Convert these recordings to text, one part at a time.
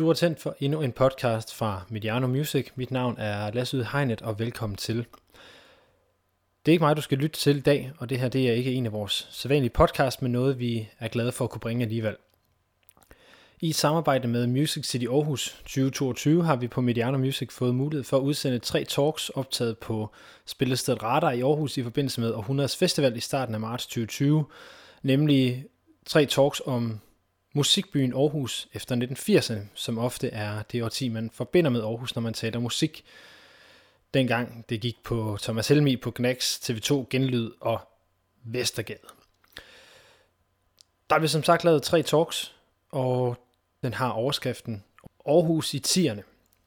Du er tændt for endnu en podcast fra Mediano Music. Mit navn er Lasse Hegnet, og velkommen til. Det er ikke mig, du skal lytte til i dag, og det her det er ikke en af vores sædvanlige podcast, men noget, vi er glade for at kunne bringe alligevel. I samarbejde med Music City Aarhus 2022 har vi på Mediano Music fået mulighed for at udsende tre talks optaget på spillestedet Radar i Aarhus i forbindelse med Århundredes Festival i starten af marts 2020, nemlig tre talks om musikbyen Aarhus efter 1980'erne, som ofte er det årti, man forbinder med Aarhus, når man taler musik. Dengang det gik på Thomas Helmi på Gnax, TV2, Genlyd og Vestergade. Der er vi som sagt lavet tre talks, og den har overskriften Aarhus i tierne.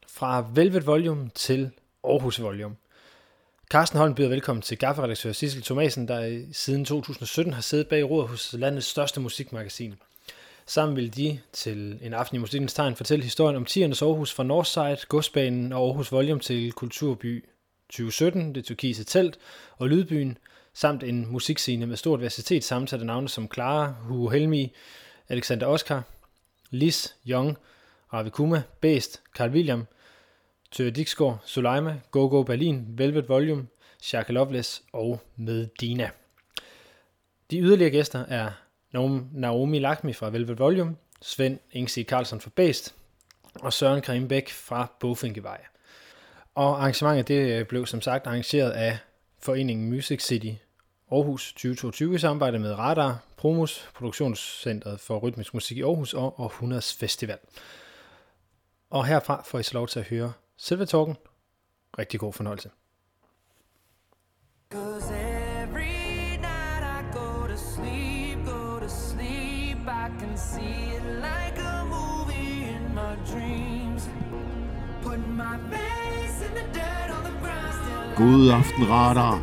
Fra Velvet Volume til Aarhus Volume. Carsten Holm byder velkommen til gafferedaktør Sissel Thomasen, der siden 2017 har siddet bag roret hos landets største musikmagasin. Sammen vil de til en aften i musikkens tegn fortælle historien om tiernes Aarhus fra Northside, Godsbanen og Aarhus Volume til Kulturby 2017, det turkise telt og Lydbyen, samt en musikscene med stort diversitet sammensatte navne som Clara, Hugo Helmi, Alexander Oscar, Lis, Young, Ravi Kuma, Bæst, Carl William, Tør Dixgaard, Suleima, Go Go Berlin, Velvet Volume, Shaka Loveless og Medina. De yderligere gæster er Naomi Lakmi fra Velvet Volume, Svend Ingsi Carlsen fra Bæst og Søren Karim Bæk fra Bofinkevej. Og arrangementet det øh, blev som sagt arrangeret af foreningen Music City Aarhus 2022 i samarbejde med Radar, Promos, Produktionscentret for Rytmisk Musik i Aarhus og Århundredes Festival. Og herfra får I så lov til at høre selve talken. Rigtig god fornøjelse. God aften, radar.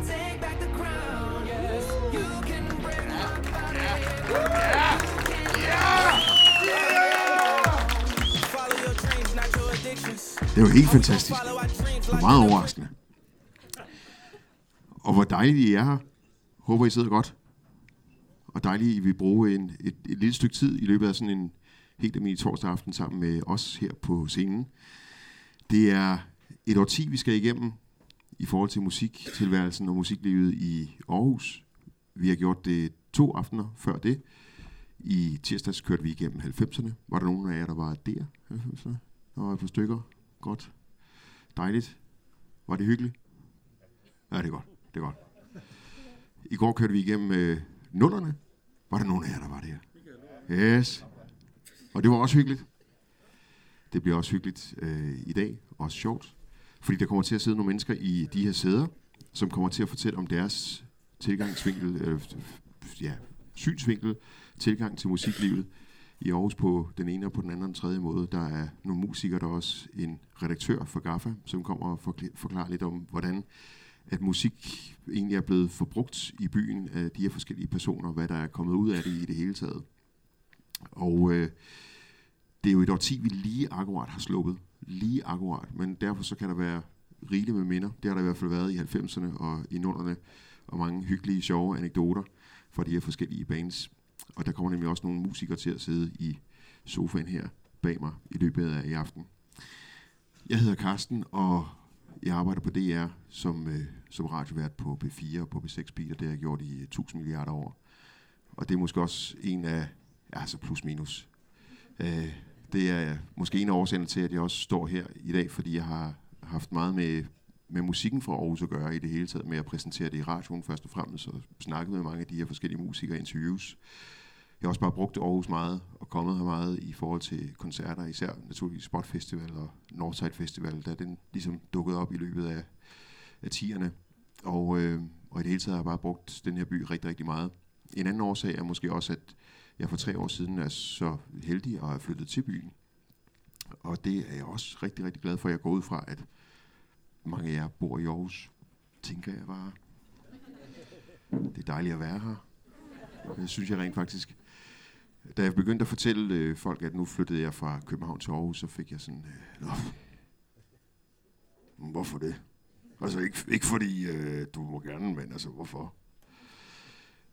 Det var helt fantastisk. Det er meget overraskende. Og hvor dejligt I er her. Håber I sidder godt. Og dejligt I vil bruge en, et, et lille stykke tid i løbet af sådan en helt almindelig torsdag aften sammen med os her på scenen. Det er et årti, vi skal igennem i forhold til musiktilværelsen og musiklivet i Aarhus. Vi har gjort det to aftener før det. I tirsdags kørte vi igennem 90'erne. Var der nogen af jer, der var der? 90'erne? Der var et par stykker. Godt. Dejligt. Var det hyggeligt? Ja, det er godt. Det er godt. I går kørte vi igennem øh, nullerne. Var der nogen af jer, der var der? Yes. Og det var også hyggeligt. Det bliver også hyggeligt øh, i dag. Også sjovt. Fordi der kommer til at sidde nogle mennesker i de her sæder, som kommer til at fortælle om deres tilgangsvinkel, øh, ja, synsvinkel, tilgang til musiklivet i Aarhus på den ene og på den anden og den tredje måde. Der er nogle musikere, der er også en redaktør for GAFFA, som kommer og forklarer lidt om, hvordan at musik egentlig er blevet forbrugt i byen af de her forskellige personer, hvad der er kommet ud af det i det hele taget. Og øh, det er jo et årti, vi lige akkurat har sluppet. Lige akkurat. Men derfor så kan der være rigeligt med minder. Det har der i hvert fald været i 90'erne og i 00'erne. Og mange hyggelige, sjove anekdoter fra de her forskellige bands. Og der kommer nemlig også nogle musikere til at sidde i sofaen her bag mig i løbet af i aften. Jeg hedder Karsten, og jeg arbejder på DR som, øh, som radiovært på B4 og på B6 Beat, og det har jeg gjort i 1000 milliarder år. Og det er måske også en af, altså plus minus, øh, det er måske en af årsagerne til, at jeg også står her i dag, fordi jeg har haft meget med, med musikken fra Aarhus at gøre i det hele taget, med at præsentere det i radioen først og fremmest, og snakket med mange af de her forskellige musikere interviews. Jeg har også bare brugt Aarhus meget, og kommet her meget i forhold til koncerter, især naturligvis Spot Festival og Northside Festival, da den ligesom dukkede op i løbet af, af tierne. Og, øh, og i det hele taget har jeg bare brugt den her by rigtig, rigtig meget. En anden årsag er måske også, at jeg for tre år siden er så heldig at have flyttet til byen. Og det er jeg også rigtig, rigtig glad for. Jeg går ud fra, at mange af jer bor i Aarhus. Tænker jeg bare. Det er dejligt at være her. Det synes jeg rent faktisk. Da jeg begyndte at fortælle øh, folk, at nu flyttede jeg fra København til Aarhus, så fik jeg sådan, øh, hvorfor det? Altså ikke, ikke fordi øh, du må gerne, men altså hvorfor?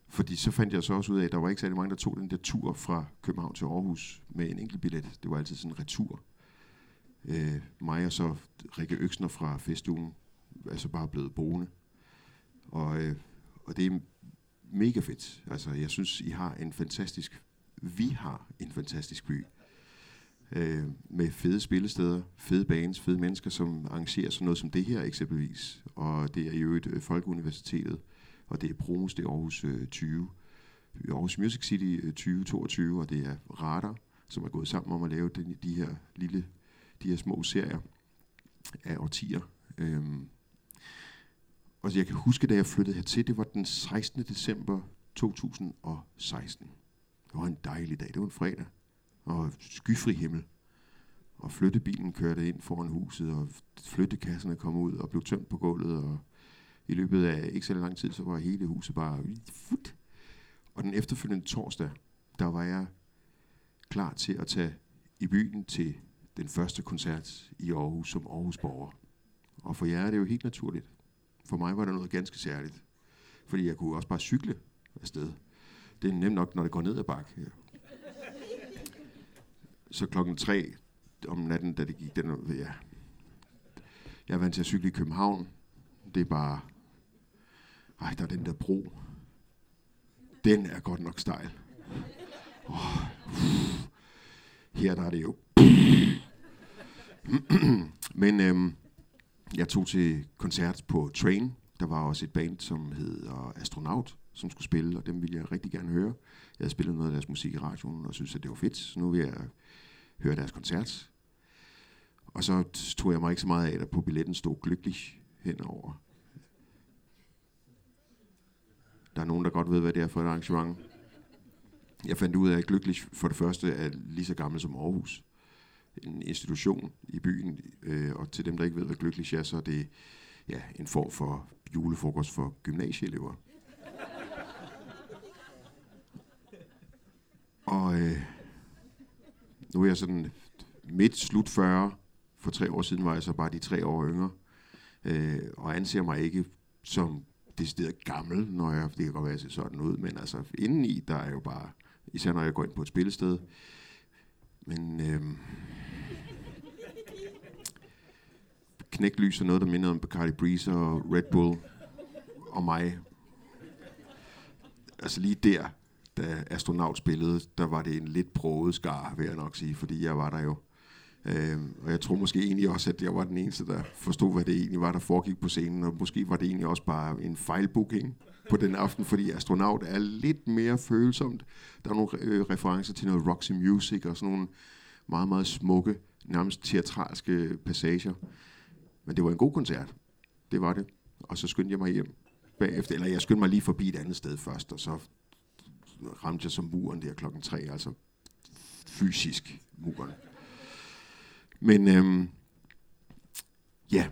Fordi så fandt jeg så også ud af, at der var ikke særlig mange, der tog den der tur fra København til Aarhus med en enkelt billet. Det var altid sådan en retur. Øh, mig og så Rikke Øksner fra festugen er så bare blevet boende. Og, øh, og det er mega fedt. Altså, jeg synes, I har en fantastisk, vi har en fantastisk by. Øh, med fede spillesteder, fede banes, fede mennesker, som arrangerer sådan noget som det her eksempelvis. Og det er jo et øh, Folkeuniversitetet, og det er Promos, det er Aarhus øh, 20. Aarhus Music City øh, 2022, og det er Radar, som er gået sammen om at lave den, de her lille, de her små serier af årtier. Øhm, og jeg kan huske, da jeg flyttede hertil, det var den 16. december 2016. Det var en dejlig dag, det var en fredag, og skyfri himmel. Og flyttebilen kørte ind foran huset, og flyttekasserne kom ud og blev tømt på gulvet, og i løbet af ikke så lang tid, så var hele huset bare fut. Og den efterfølgende torsdag, der var jeg klar til at tage i byen til den første koncert i Aarhus som Aarhus borger. Og for jer er det jo helt naturligt. For mig var det noget ganske særligt. Fordi jeg kunne også bare cykle afsted. Det er nemt nok, når det går ned ad bakke. Ja. Så klokken tre om natten, da det gik, den, ja. Jeg er vant til at cykle i København. Det er bare... Ej, der er den der bro. Den er godt nok stejl. Oh, her der er det jo... Men øhm, jeg tog til koncert på Train. Der var også et band, som hed Astronaut, som skulle spille, og dem ville jeg rigtig gerne høre. Jeg havde spillet noget af deres musik i radioen, og synes at det var fedt, så nu vil jeg høre deres koncert. Og så tog jeg mig ikke så meget af, at på billetten stod Glücklich henover. Der er nogen, der godt ved, hvad det er for et arrangement. Jeg fandt ud af, at Glücklich for det første er lige så gammel som Aarhus en institution i byen, øh, og til dem, der ikke ved, hvad Glücklich er, så er det ja, en form for julefrokost for gymnasieelever. og øh, nu er jeg sådan midt slut 40. For tre år siden var jeg så bare de tre år yngre. Øh, og anser mig ikke som decideret gammel, når jeg, det kan godt være, at jeg ser sådan ud, men altså indeni, der er jo bare, især når jeg går ind på et spillested, men øhm, knæklys er noget, der minder om Bacardi Breeze og Red Bull og mig. Altså lige der, da astronaut spillede, der var det en lidt broget skar, vil jeg nok sige, fordi jeg var der jo. Øh, og jeg tror måske egentlig også, at jeg var den eneste, der forstod, hvad det egentlig var, der foregik på scenen, og måske var det egentlig også bare en fejlbooking på den aften, fordi astronaut er lidt mere følsomt. Der er nogle øh, referencer til noget Roxy Music og sådan nogle meget, meget smukke, nærmest teatralske passager. Men det var en god koncert. Det var det. Og så skyndte jeg mig hjem bagefter. Eller jeg skyndte mig lige forbi et andet sted først, og så ramte jeg som muren der klokken tre, altså fysisk muren. Men øhm, ja,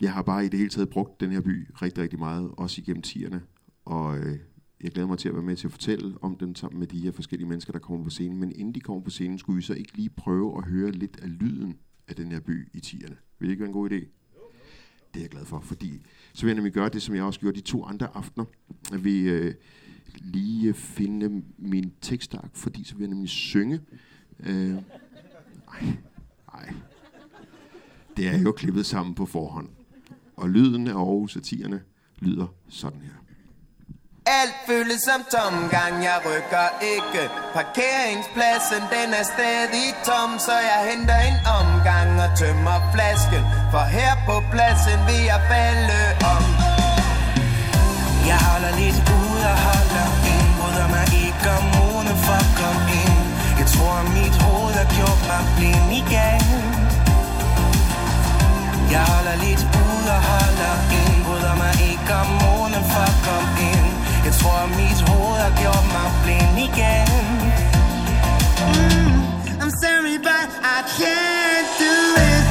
jeg har bare i det hele taget brugt den her by rigtig, rigtig meget, også igennem tierne. Og øh, jeg glæder mig til at være med til at fortælle om den sammen med de her forskellige mennesker, der kommer på scenen. Men inden de kommer på scenen, skulle vi så ikke lige prøve at høre lidt af lyden af den her by i tierne. Vil det ikke være en god idé? Det er jeg glad for, fordi så vil jeg nemlig gøre det, som jeg også gjorde de to andre aftener. At vi øh, lige finde min tekstark, fordi så vil jeg nemlig synge. Øh, ej, Nej. Det er jo klippet sammen på forhånd. Og lyden af Aarhus Satirerne lyder sådan her. Alt føles som tomgang, jeg rykker ikke Parkeringspladsen, den er stadig tom Så jeg henter en omgang og tømmer flasken For her på pladsen vil jeg falde om Jeg holder lidt ud og holder ind Bryder mig ikke om for at komme ind tror mit hoved har gjort mig blind igen. Jeg holder lidt ud og holder ind. Bryder mig ikke om månen for at komme ind. Jeg tror mit hoved har gjort mig blind igen. Mm, I'm sorry but I can't do it.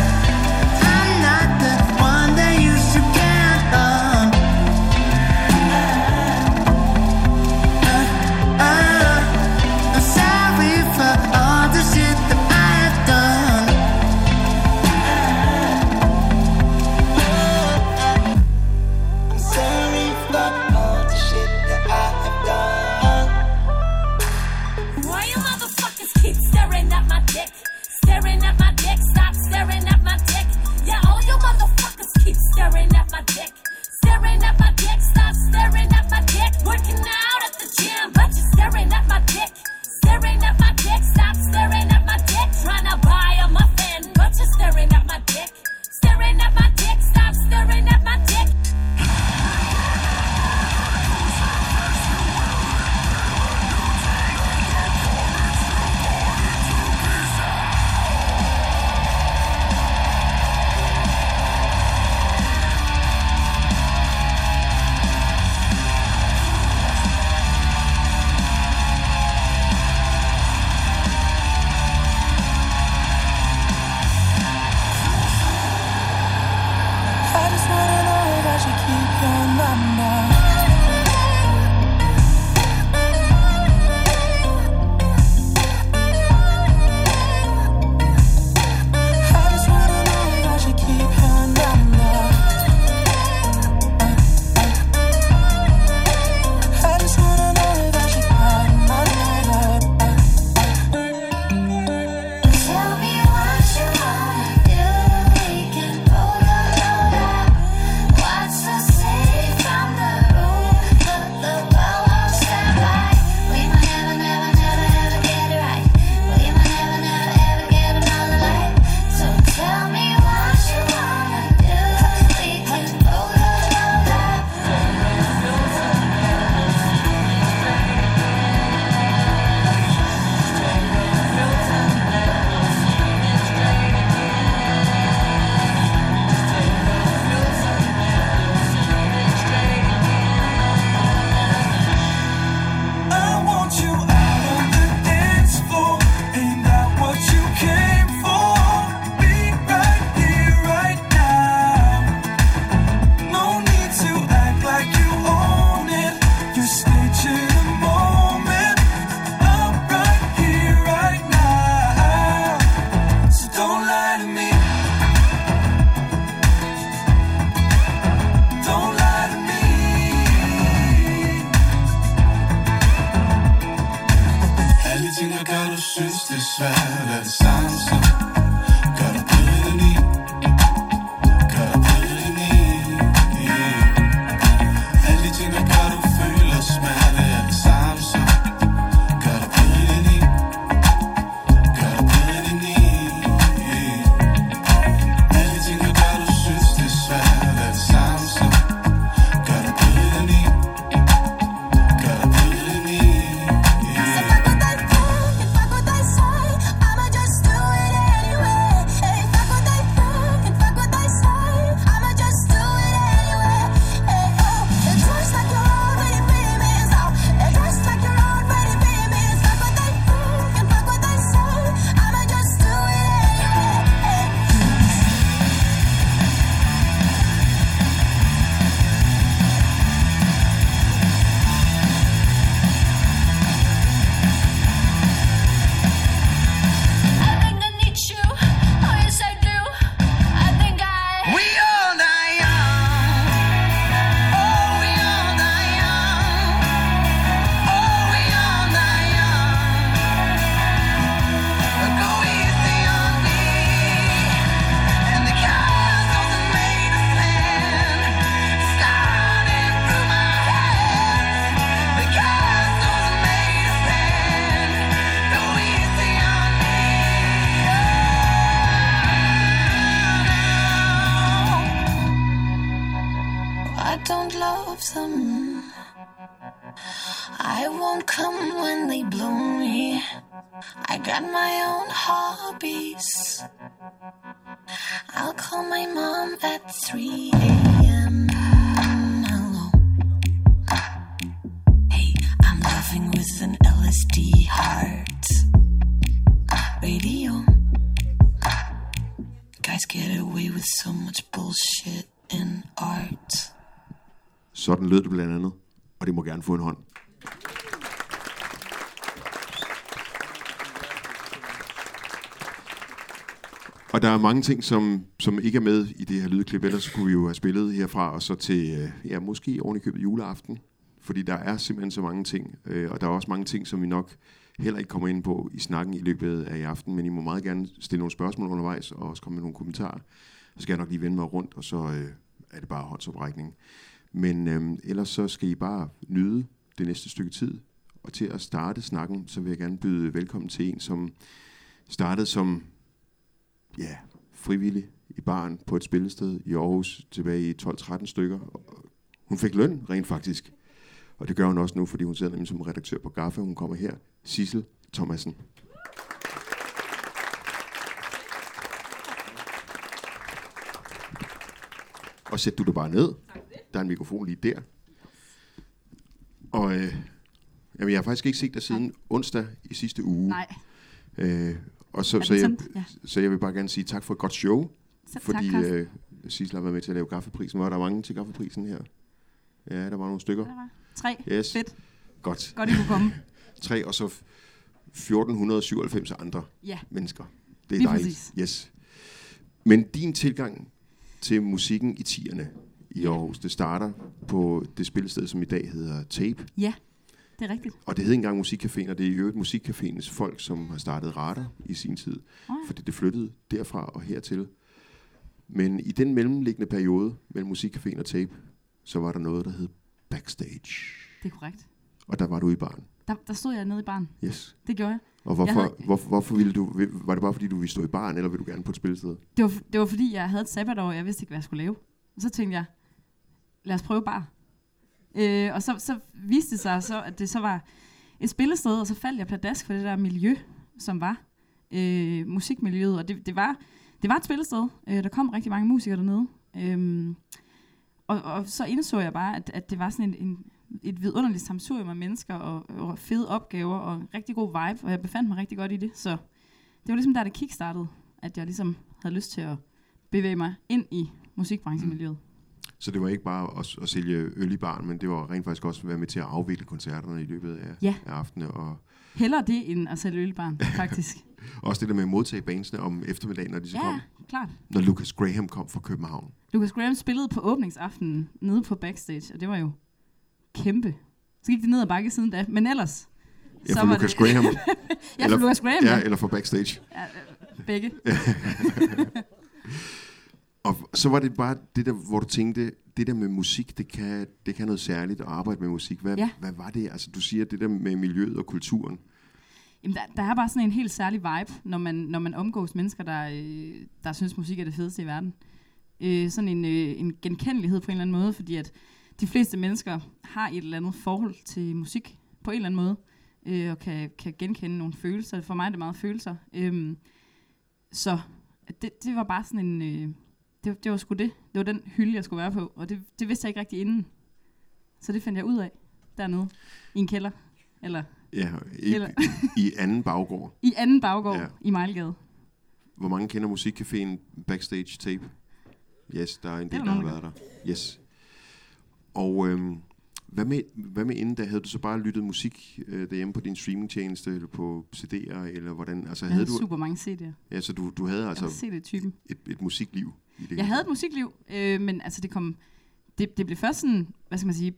Mange ting, som, som ikke er med i det her lydklip, ellers kunne vi jo have spillet herfra og så til, øh, ja, måske oven købet juleaften. Fordi der er simpelthen så mange ting, øh, og der er også mange ting, som vi nok heller ikke kommer ind på i snakken i løbet af i aften, men I må meget gerne stille nogle spørgsmål undervejs, og også komme med nogle kommentarer. Så skal jeg nok lige vende mig rundt, og så øh, er det bare håndsoprækning. Men øh, ellers så skal I bare nyde det næste stykke tid. Og til at starte snakken, så vil jeg gerne byde velkommen til en, som startede som ja, frivillig i barn på et spillested i Aarhus tilbage i 12-13 stykker. Hun fik løn rent faktisk. Og det gør hun også nu, fordi hun sidder nemlig som redaktør på Gaffa. Hun kommer her. Sissel Thomasen. Og sæt du dig bare ned. Der er en mikrofon lige der. Og øh, jamen, jeg har faktisk ikke set dig siden onsdag i sidste uge. Nej, Øh, og så, så, jeg? Ja. så jeg vil bare gerne sige tak for et godt show. så Fordi tak, øh, Sissel har været med til at lave gaffeprisen. Var der mange til gaffeprisen her? Ja, der var nogle stykker. Der var Tre. Yes. Fedt. Godt. Godt, I kunne komme. Tre, og så f- 1497 andre Ja, mennesker. Det er Lige dejligt. præcis. Yes. Men din tilgang til musikken i tierne i Aarhus, det starter på det spillested, som i dag hedder Tape. ja. Det er rigtigt. Og det hed engang Musikcaféen, og det er i øvrigt Musikcaféens folk, som har startet Radar i sin tid. Oh. Fordi det flyttede derfra og hertil. Men i den mellemliggende periode mellem Musikcaféen og Tape, så var der noget, der hed Backstage. Det er korrekt. Og der var du i barn. Der, der stod jeg nede i baren. Yes. Det gjorde jeg. Og hvorfor, Jeg havde- hvorfor, hvorfor ville du, var det bare fordi, du ville stå i barn, eller ville du gerne på et spillested? Det var, det var fordi, jeg havde et sabbatår, og jeg vidste ikke, hvad jeg skulle lave. Og så tænkte jeg, lad os prøve bare. Øh, og så, så viste det sig så, at det så var et spillested, og så faldt jeg pladask for det der miljø, som var øh, musikmiljøet. Og det, det, var, det var et spillested. Øh, der kom rigtig mange musikere dernede. Øh, og, og så indså jeg bare, at, at det var sådan en, en, et vidunderligt samsurium af mennesker, og, og fede opgaver, og en rigtig god vibe, og jeg befandt mig rigtig godt i det. Så det var ligesom der, det kickstartede, at jeg ligesom havde lyst til at bevæge mig ind i musikbranchemiljøet. Så det var ikke bare at, at sælge øl i barn, men det var rent faktisk også at være med til at afvikle koncerterne i løbet af, Ja. af aftenen. Og Hellere det, end at sælge ølbarn, faktisk. også det der med at modtage bandsene om eftermiddagen, når de så ja, kom. klart. Når Lucas Graham kom fra København. Lucas Graham spillede på åbningsaftenen nede på backstage, og det var jo kæmpe. Så gik det ned ad bakke siden da, men ellers... Ja, så for var Lucas det, Graham. Ja, for Lucas Graham, ja. ja. eller for backstage. ja. øh, Begge. Og så var det bare det der, hvor du tænkte, det der med musik, det kan, det kan noget særligt at arbejde med musik. Hvad, Ja. hvad var det? Altså, du siger det der med miljøet og kulturen. Jamen, der, der er bare sådan en helt særlig vibe, når man, når man omgås mennesker, der, øh, der synes, musik er det fedeste i verden. Øh, sådan en, øh, en genkendelighed på en eller anden måde, fordi at de fleste mennesker har et eller andet forhold til musik på en eller anden måde, øh, og kan, kan genkende nogle følelser. For mig er det meget følelser. Øh, så det, det var bare sådan en... Øh, det, det var sgu det. Det var den hylde, jeg skulle være på, og det, det vidste jeg ikke rigtig inden. Så det fandt jeg ud af dernede i en kælder. Eller Ja, i, Eller- i anden baggård. i anden baggård Ja. i Mejlgade. Hvor mange kender musikcaféen Backstage Tape? Yes, der er en er del, der der har været der. Yes. Og øhm, hvad, med, hvad med inden da? Havde du så bare lyttet musik øh, derhjemme på din streamingtjeneste, eller på CD'er, eller hvordan? Altså, Jeg havde havde du, super mange CD'er. ja, så du, du havde Altså, CD-typen. et, et musikliv i det Jeg havde et musikliv, øh, men altså det kom... Det, det blev først sådan, hvad skal man sige,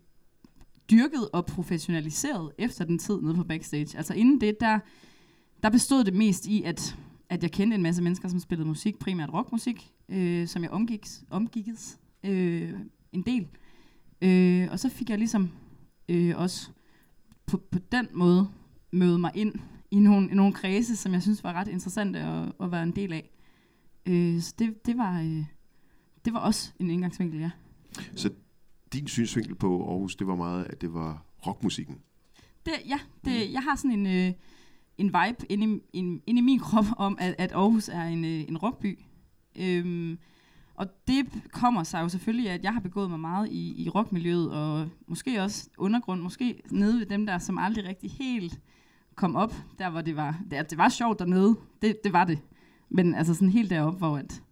dyrket og professionaliseret efter den tid nede på backstage. Altså inden det, der, der bestod det mest i, at, at jeg kendte en masse mennesker, som spillede musik, primært rockmusik, øh, som jeg omgiks, omgikkes øh, en del. Øh, og så fik jeg ligesom øh, også på, på den måde møde mig ind i nogle, i nogle kredse, som jeg synes var ret interessante at, at være en del af. Øh, så det, det, var, øh, det var også en indgangsvinkel, ja. Så din synsvinkel på Aarhus, det var meget, at det var rockmusikken. Det, ja, det, jeg har sådan en, øh, en vibe inde i, in, inde i min krop om, at, at Aarhus er en, øh, en rockby. Øhm, og det kommer sig jo selvfølgelig af, at jeg har begået mig meget i, i rockmiljøet, og måske også undergrund, måske nede ved dem der, som aldrig rigtig helt kom op, der hvor det var, det, det var sjovt dernede, det, det var det. Men altså sådan helt deroppe, hvor, at,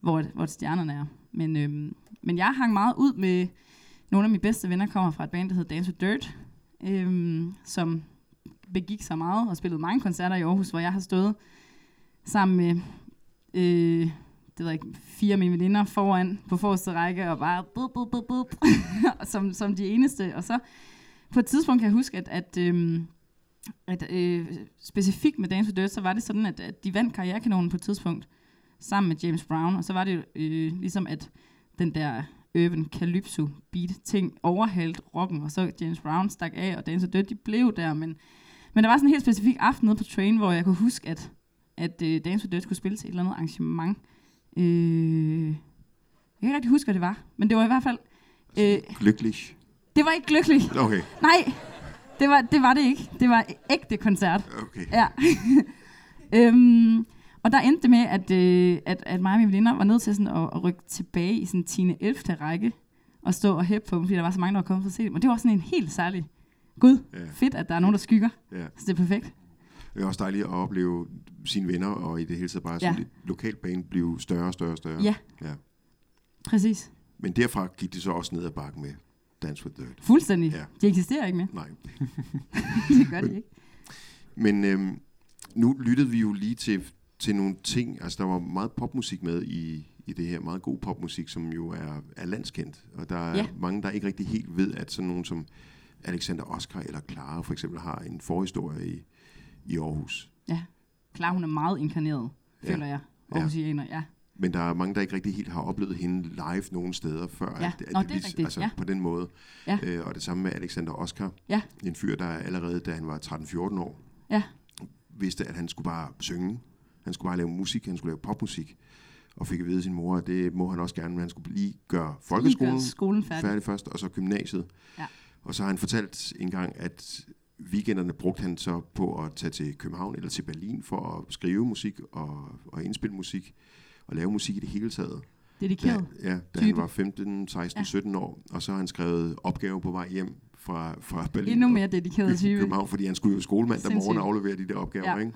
hvor, at, hvor stjernerne er. Men, øhm, men jeg hang meget ud med, nogle af mine bedste venner kommer fra et band, der hedder Dance with Dirt, øhm, som begik sig meget og spillede mange koncerter i Aarhus, hvor jeg har stået sammen med øh, det ved jeg ikke, fire af mine veninder foran på forreste række og bare bup, bup, bup, bup, som, som de eneste. Og så på et tidspunkt kan jeg huske, at, at, øhm, at øh, specifikt med Dance for Dirt, så var det sådan, at, at de vandt karrierekanonen på et tidspunkt sammen med James Brown, og så var det øh, ligesom, at den der urban calypso beat ting overhældt rocken, og så James Brown stak af, og Dance for Dirt, de blev der, men, men der var sådan en helt specifik aften nede på Train, hvor jeg kunne huske, at, at øh, Dance for Dirt skulle spille til et eller andet arrangement. Øh, jeg kan ikke rigtig huske, hvad det var, men det var i hvert fald... Øh, Lykkelig. det var ikke lykkeligt. Okay, Nej, det var, det var det ikke. Det var ægte koncert. okay. Ja. øhm, og der endte det med, at, øh, at, at mig og mine veninder var nødt til sådan at, at rykke tilbage i sådan 10. 11. række og stå og hæppe på dem, fordi der var så mange, der var kommet for at se dem. Og det var sådan en helt særlig Gud, Ja. fedt, at der er nogen, der skygger. Ja. Så det er perfekt. Det er også dejligt at opleve sine venner, og i det hele taget bare sådan Ja. et lokalt bane blive større og større og større. Ja. ja. Præcis. Men derfra gik det så også ned ad bakken med Dance with Dirt. Fuldstændig. Ja. De eksisterer ikke mere. Nej. det gør de ikke. Men øhm, nu lyttede vi jo lige til, til nogle ting, altså der var meget popmusik med i, i det her, meget god popmusik, som jo er, er landskendt. Og der er Ja. mange, der ikke rigtig helt ved, at sådan nogen som Alexander Oscar eller Clara for eksempel har en forhistorie i, i Aarhus. Ja. Klar, hun er meget inkarneret, Ja. føler jeg. Ja. Aarhusianer, ja. Men der er mange, der ikke rigtig helt har oplevet hende live nogen steder før. Ja. Nå, det er vis- rigtigt, Altså ja. på den måde. Ja. Øh, og det samme med Alexander Oscar. Ja. En fyr, der allerede, da han var 13-14 år, Ja. vidste, at han skulle bare synge. Han skulle bare lave musik, han skulle lave popmusik. Og fik at vide af sin mor, at det må han også gerne, men han skulle lige gøre folkeskolen Lige gør skolen færdig. færdig først, og så gymnasiet. Ja. Og så har han fortalt en gang, at weekenderne brugte han så på at tage til København eller til Berlin for at skrive musik og, og indspille musik og lave musik i det hele taget. Da, Dedikeret. ja, da type. han var 15, 16, Ja. 17 år, og så har han skrevet opgave på vej hjem fra, fra Berlin. Endnu mere dedikeret type. København, fordi han skulle jo skolemand der morgen og aflevere de der opgaver, Ja. ikke?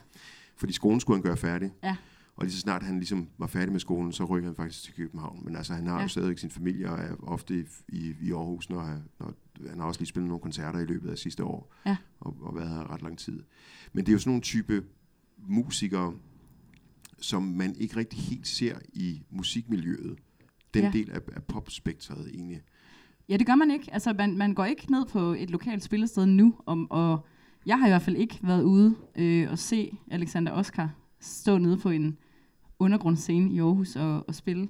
Fordi skolen skulle han gøre færdig. Ja. Og lige så snart han ligesom var færdig med skolen, så rykkede han faktisk til København. Men altså, han har ja. Jo stadigvæk sin familie og er ofte i, i, i Aarhus, når, han- når han har også lige spillet nogle koncerter i løbet af sidste år. Ja. Og, og været her ret lang tid. Men det er jo sådan nogle type musikere, som man ikke rigtig helt ser i musikmiljøet. Den Ja. del af, af popspektret egentlig. Ja, det gør man ikke. Altså, man, man går ikke ned på et lokalt spillested nu, om, og jeg har i hvert fald ikke været ude øh, og se Alexander Oscar stå nede på en undergrundsscene i Aarhus og, og spille.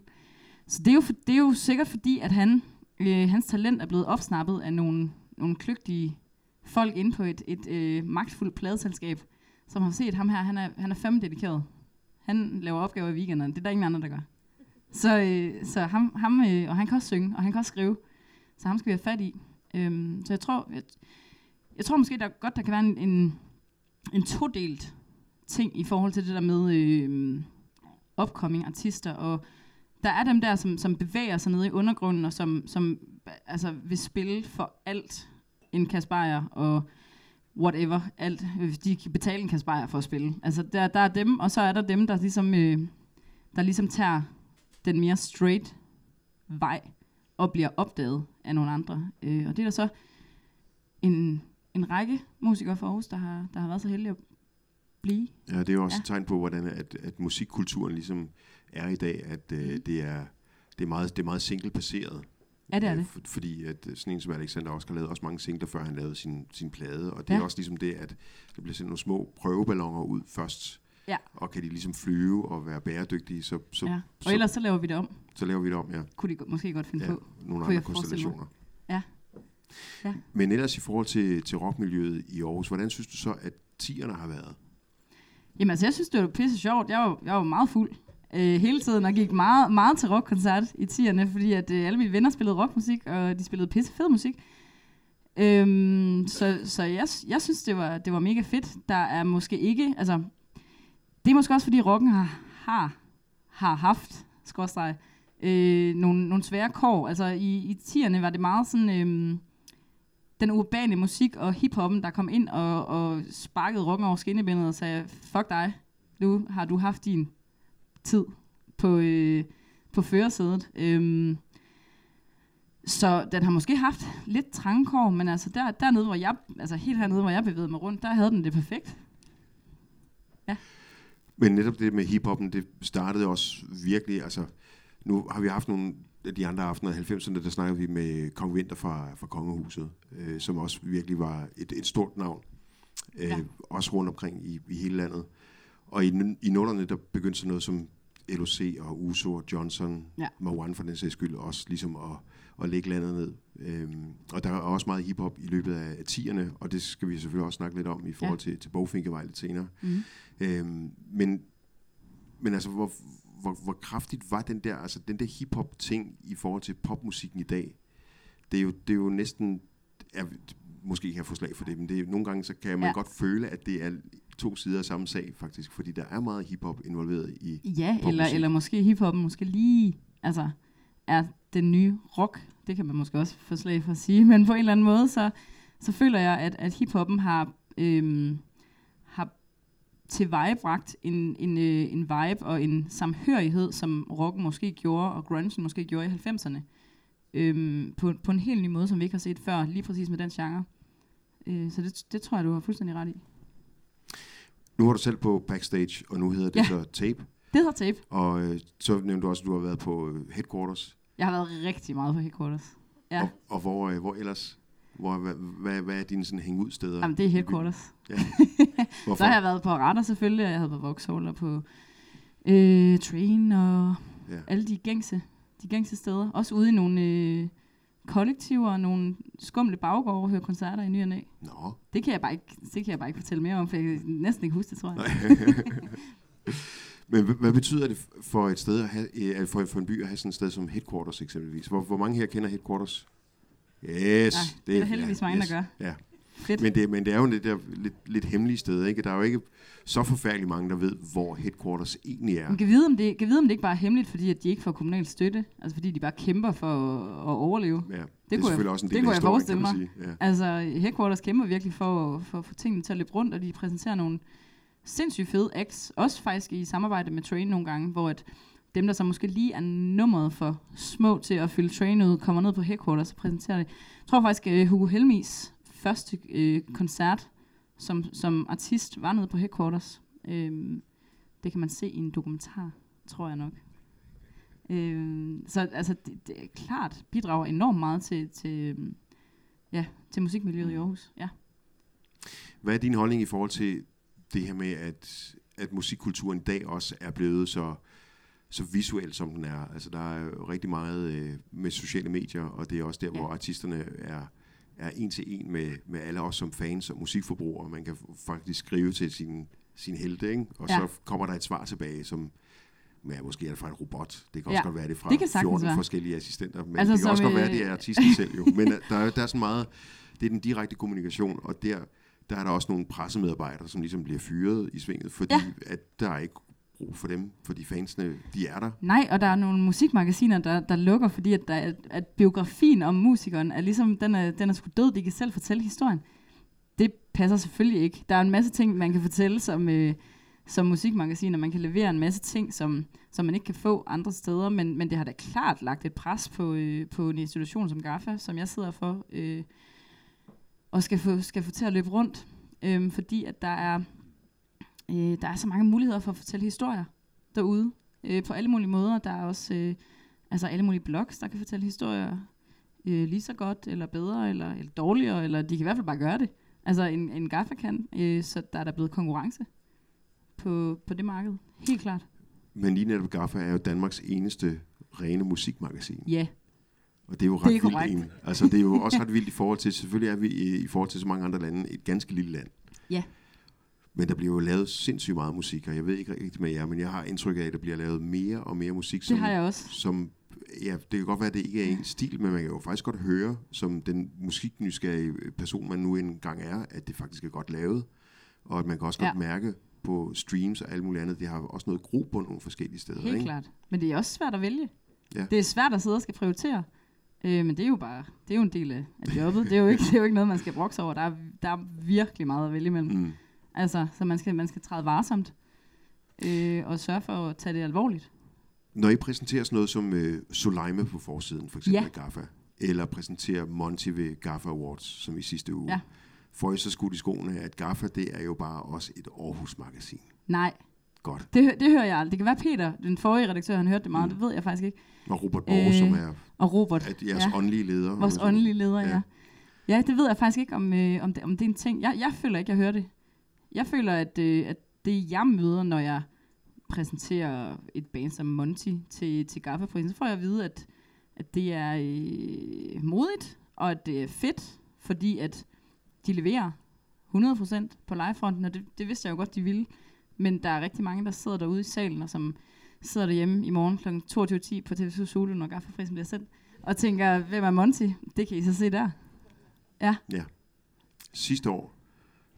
Så det er, jo for, det er jo sikkert fordi, at han, øh, hans talent er blevet opsnappet af nogle, nogle kløgtige folk inde på et, et øh, magtfuldt pladeselskab, som har set ham her. Han er, han er fem dedikeret. Han laver opgaver i weekenderne. Det er der ingen andre, der gør. Så, øh, så ham, ham øh, og han kan også synge, og han kan også skrive. Så ham skal vi have fat i. Øhm, så jeg tror, jeg, jeg tror måske, der godt der kan være en, en, en todelt ting i forhold til det der med øh, upcoming artister. Og der er dem der, som, som bevæger sig nede i undergrunden, og som, som altså, vil spille for alt en Kasper og whatever, alt. De kan betale en Kasper for at spille. Altså, der, der er dem, og så er der dem, der ligesom, øh, der ligesom tager den mere straight vej og bliver opdaget af nogle andre. Øh, og det er der så en, en række musikere fra Aarhus, der har, der har været så heldige at blive. Ja, det er jo også ja. et tegn på, hvordan at, at musikkulturen ligesom er i dag, at øh, det, er, det, er meget, det er meget single-baseret. Ja, det er Øh, det. For, fordi at øh, sådan en som Alexander Oscar lavede også mange singler, før han lavede sin, sin plade. Og det Ja. er også ligesom det, at der bliver sendt nogle små prøveballoner ud først. Ja. Og kan de ligesom flyve og være bæredygtige, så, så, Ja. Og så, ellers så laver vi det om. så laver vi det om, ja. Kunne de måske godt finde ja på. nogle Kunne andre konstellationer. Ja. Ja. Men ellers i forhold til, til rockmiljøet i Aarhus, hvordan synes du så, at tierne har været? Jamen altså, jeg synes, det var pisse sjovt. Jeg var, jeg var meget fuld øh, hele tiden, og gik meget, meget til rockkoncert i tierne, fordi at øh, alle mine venner spillede rockmusik, og de spillede pisse fed musik. Øhm, så så jeg, jeg synes, det var, det var mega fedt. Der er måske ikke, altså, det er måske også, fordi rocken har, har, har haft, skorstræk, øh, nogle, nogle svære kår. Altså, i, i tierne var det meget sådan, øh, den urbane musik og hiphoppen, der kom ind og, og sparkede rocken over skinnebindet og sagde, fuck dig, nu har du haft din tid på, øh, på førersædet. Øhm, så den har måske haft lidt trangkår, men altså der, dernede, hvor jeg, altså helt hernede, hvor jeg bevægede mig rundt, der havde den det perfekt. Men netop det med hiphoppen, det startede også virkelig, altså nu har vi haft nogle af de andre aftener i 90'erne, der snakkede vi med Kong Winter fra, fra Kongehuset, øh, som også virkelig var et, et stort navn, øh, Ja. også rundt omkring i, i hele landet. Og i, i nullerne, der begyndte sådan noget som LOC og Uso og Johnson, Ja. Marwan for den sags skyld, også ligesom at, at lægge landet ned. Øhm, og der er også meget hiphop i løbet af 10'erne, og det skal vi selvfølgelig også snakke lidt om i forhold til, til Bogfinkevej lidt senere. Mhm. Øhm, men, men altså, hvor, hvor, hvor kraftigt var den der, altså den der hiphop ting i forhold til popmusikken i dag? Det er jo, det er jo næsten, er, måske kan jeg få slag for det, men det er, nogle gange så kan man Ja. ja. godt føle, at det er to sider af samme sag faktisk, fordi der er meget hiphop involveret i, Ja, eller, eller måske hiphoppen måske lige, altså er den nye rock. Det kan man måske også få slag for at sige, men på en eller anden måde, så, så føler jeg, at, at hiphoppen har, øhm, har tilvejebragt en, en, øh, en vibe og en samhørighed, som rocken måske gjorde, og grunge måske gjorde i 90'erne. Øhm, på, på en helt ny måde, som vi ikke har set før, lige præcis med den genre. Øh, så det, det tror jeg, du har fuldstændig ret i. Nu var du selv på backstage, og nu hedder det Ja. så tape, Det hedder tape. og øh, så nævnte du også, at du har været på øh, headquarters, Jeg har været rigtig meget på headquarters. Ja. og, og hvor, øh, hvor ellers? Hvor, hvad, hvad, hvad er dine sådan hængeudsteder? Jamen, det er headquarters. Ja. Så har jeg været på Radar selvfølgelig, og jeg havde på Vauxhall og på øh, Train og Ja. alle de gængse, de gængse steder. Også ude i nogle øh, kollektiver og nogle skumle baggårde og høre koncerter i ny og næ. Nå, Det kan jeg bare ikke, det kan jeg bare ikke fortælle mere om, for jeg kan næsten ikke huske det, tror jeg. Men hvad, betyder det for et sted at have, øh, for, for en by at have sådan et sted som headquarters eksempelvis? Hvor, hvor mange her kender headquarters? Yes, Ja, det er der heldigvis mange, der gør. Ja. Fedt. Men det, men det er jo det der lidt, lidt hemmelige sted, ikke? Der er jo ikke så forfærdeligt mange, der ved, hvor headquarters egentlig er. Man kan vide, om det, kan vide, om det ikke bare er hemmeligt, fordi at de ikke får kommunal støtte. Altså fordi de bare kæmper for at, at overleve. Ja, det, det er kunne jeg- selvfølgelig også en det del kunne af jeg historien, kan forestille man sige. Ja. Altså, Headquarters kæmper virkelig for, at- for at få tingene til at løbe rundt, og de præsenterer nogle sindssygt fede acts, også faktisk i samarbejde med Train nogle gange, hvor at dem, der så måske lige er nummeret for små til at fylde Train ud, kommer ned på Headquarters og præsenterer det. Jeg tror faktisk, uh, Hugo Helmis første uh, koncert som, som artist var nede på Headquarters. Um, det kan man se i en dokumentar, tror jeg nok. Um, så altså, det, det er klart bidrager enormt meget til, til, øhm, ja, til musikmiljøet i Aarhus. Ja. Hvad er din holdning i forhold til det her med, at, at musikkulturen i dag også er blevet så, så visuel, som den er? Altså, der er jo rigtig meget øh, med sociale medier, og det er også der, Ja. hvor artisterne er, er en til en med, med alle os som fans og musikforbrugere. Man kan faktisk skrive til sin, sin helte, ikke? og Ja. så kommer der et svar tilbage, som ja, måske er det fra en robot. Det kan også Ja, godt være det fra det kan sagtens 14 være. forskellige assistenter, men Altså, det kan også godt være, øh, at det er artisten selv jo. Men øh, der er, der er sådan meget, det er den direkte kommunikation, og der, der er der også nogle pressemedarbejdere, som ligesom bliver fyret i svinget, fordi ja. at der er ikke brug for dem, fordi fansene, de er der. Nej, og der er nogle musikmagasiner, der, der lukker, fordi at, der, er- at biografien om musikeren er ligesom, den er, den er sgu død, de kan selv fortælle historien. Det passer selvfølgelig ikke. Der er en masse ting, man kan fortælle som, øh, som musikmagasin, og man kan levere en masse ting, som, som man ikke kan få andre steder, men, men det har da klart lagt et pres på, øh, på en institution som GAFA, som jeg sidder for, øh, og skal få, skal få til at løbe rundt, øh, fordi at der er, øh, der er så mange muligheder for at fortælle historier derude, øh, på alle mulige måder. Der er også øh, altså alle mulige blogs, der kan fortælle historier øh, lige så godt, eller bedre, eller, eller dårligere, eller de kan i hvert fald bare gøre det. Altså en, en GAFA kan, øh, så der er der blevet konkurrence på, på det marked. Helt klart. Men lige netop Gaffa er jo Danmarks eneste rene musikmagasin. Ja, Og det er jo Det er ret vildt. Altså, det er jo også ret vildt i forhold til, selvfølgelig er vi i, i forhold til så mange andre lande et ganske lille land. Ja. Men der bliver jo lavet sindssygt meget musik, og jeg ved ikke rigtig med jer, men jeg har indtryk af, at der bliver lavet mere og mere musik, som, Det har jeg også. som ja, det kan godt være, at det ikke er en stil, men man kan jo faktisk godt høre, som den musiknysgerrige person, man nu engang er, at det faktisk er godt lavet, og at man kan også Ja. godt mærke på streams og alt muligt andet, det har også noget gro på nogle forskellige steder. Helt ikke? klart. Men det er også svært at vælge. Ja. Det er svært at sidde og skal prioritere. Øh, men det er jo bare, det er jo en del af, af jobbet. Det er, jo ikke, det er jo ikke noget, man skal brokse over. Der er, der er virkelig meget at vælge imellem. Mm. Altså, så man skal, man skal træde varsomt. Øh, og sørge for at tage det alvorligt. Når I præsenterer sådan noget som øh, Soleima på forsiden, for eksempel Ja. af GAFFA, eller præsenterer Monty ved GAFFA Awards, som i sidste uge, Ja. får I så skudt i skoene, at GAFFA, det er jo bare også et Aarhus-magasin. Nej, Godt. det, det hører jeg aldrig. Det kan være Peter, den forrige redaktør, han hørte det meget. Mm. Det ved jeg faktisk ikke. Og Robert Borg, Øh, som er Og Robert. at jeres ja. åndelige leder. Vores åndelige leder. Ja. ja. Ja, det ved jeg faktisk ikke, om, øh, om, det, om det er en ting. Jeg, jeg føler ikke, jeg hører det. Jeg føler, at, øh, at det jeg møder, når jeg præsenterer et band som Monty til, til Gaffa-prisen, så får jeg at vide, at, at det er øh, modigt, og at det er fedt, fordi at de leverer 100% på livefronten, og det, det vidste jeg jo godt, de ville. Men der er rigtig mange, der sidder derude i salen, og som sidder derhjemme i morgen kl. 22.10 på TV2 Solo, når Gaffa-prisen bliver sendt, og tænker, hvem er Monty? Det kan I så se der. Ja, Ja. Sidste år,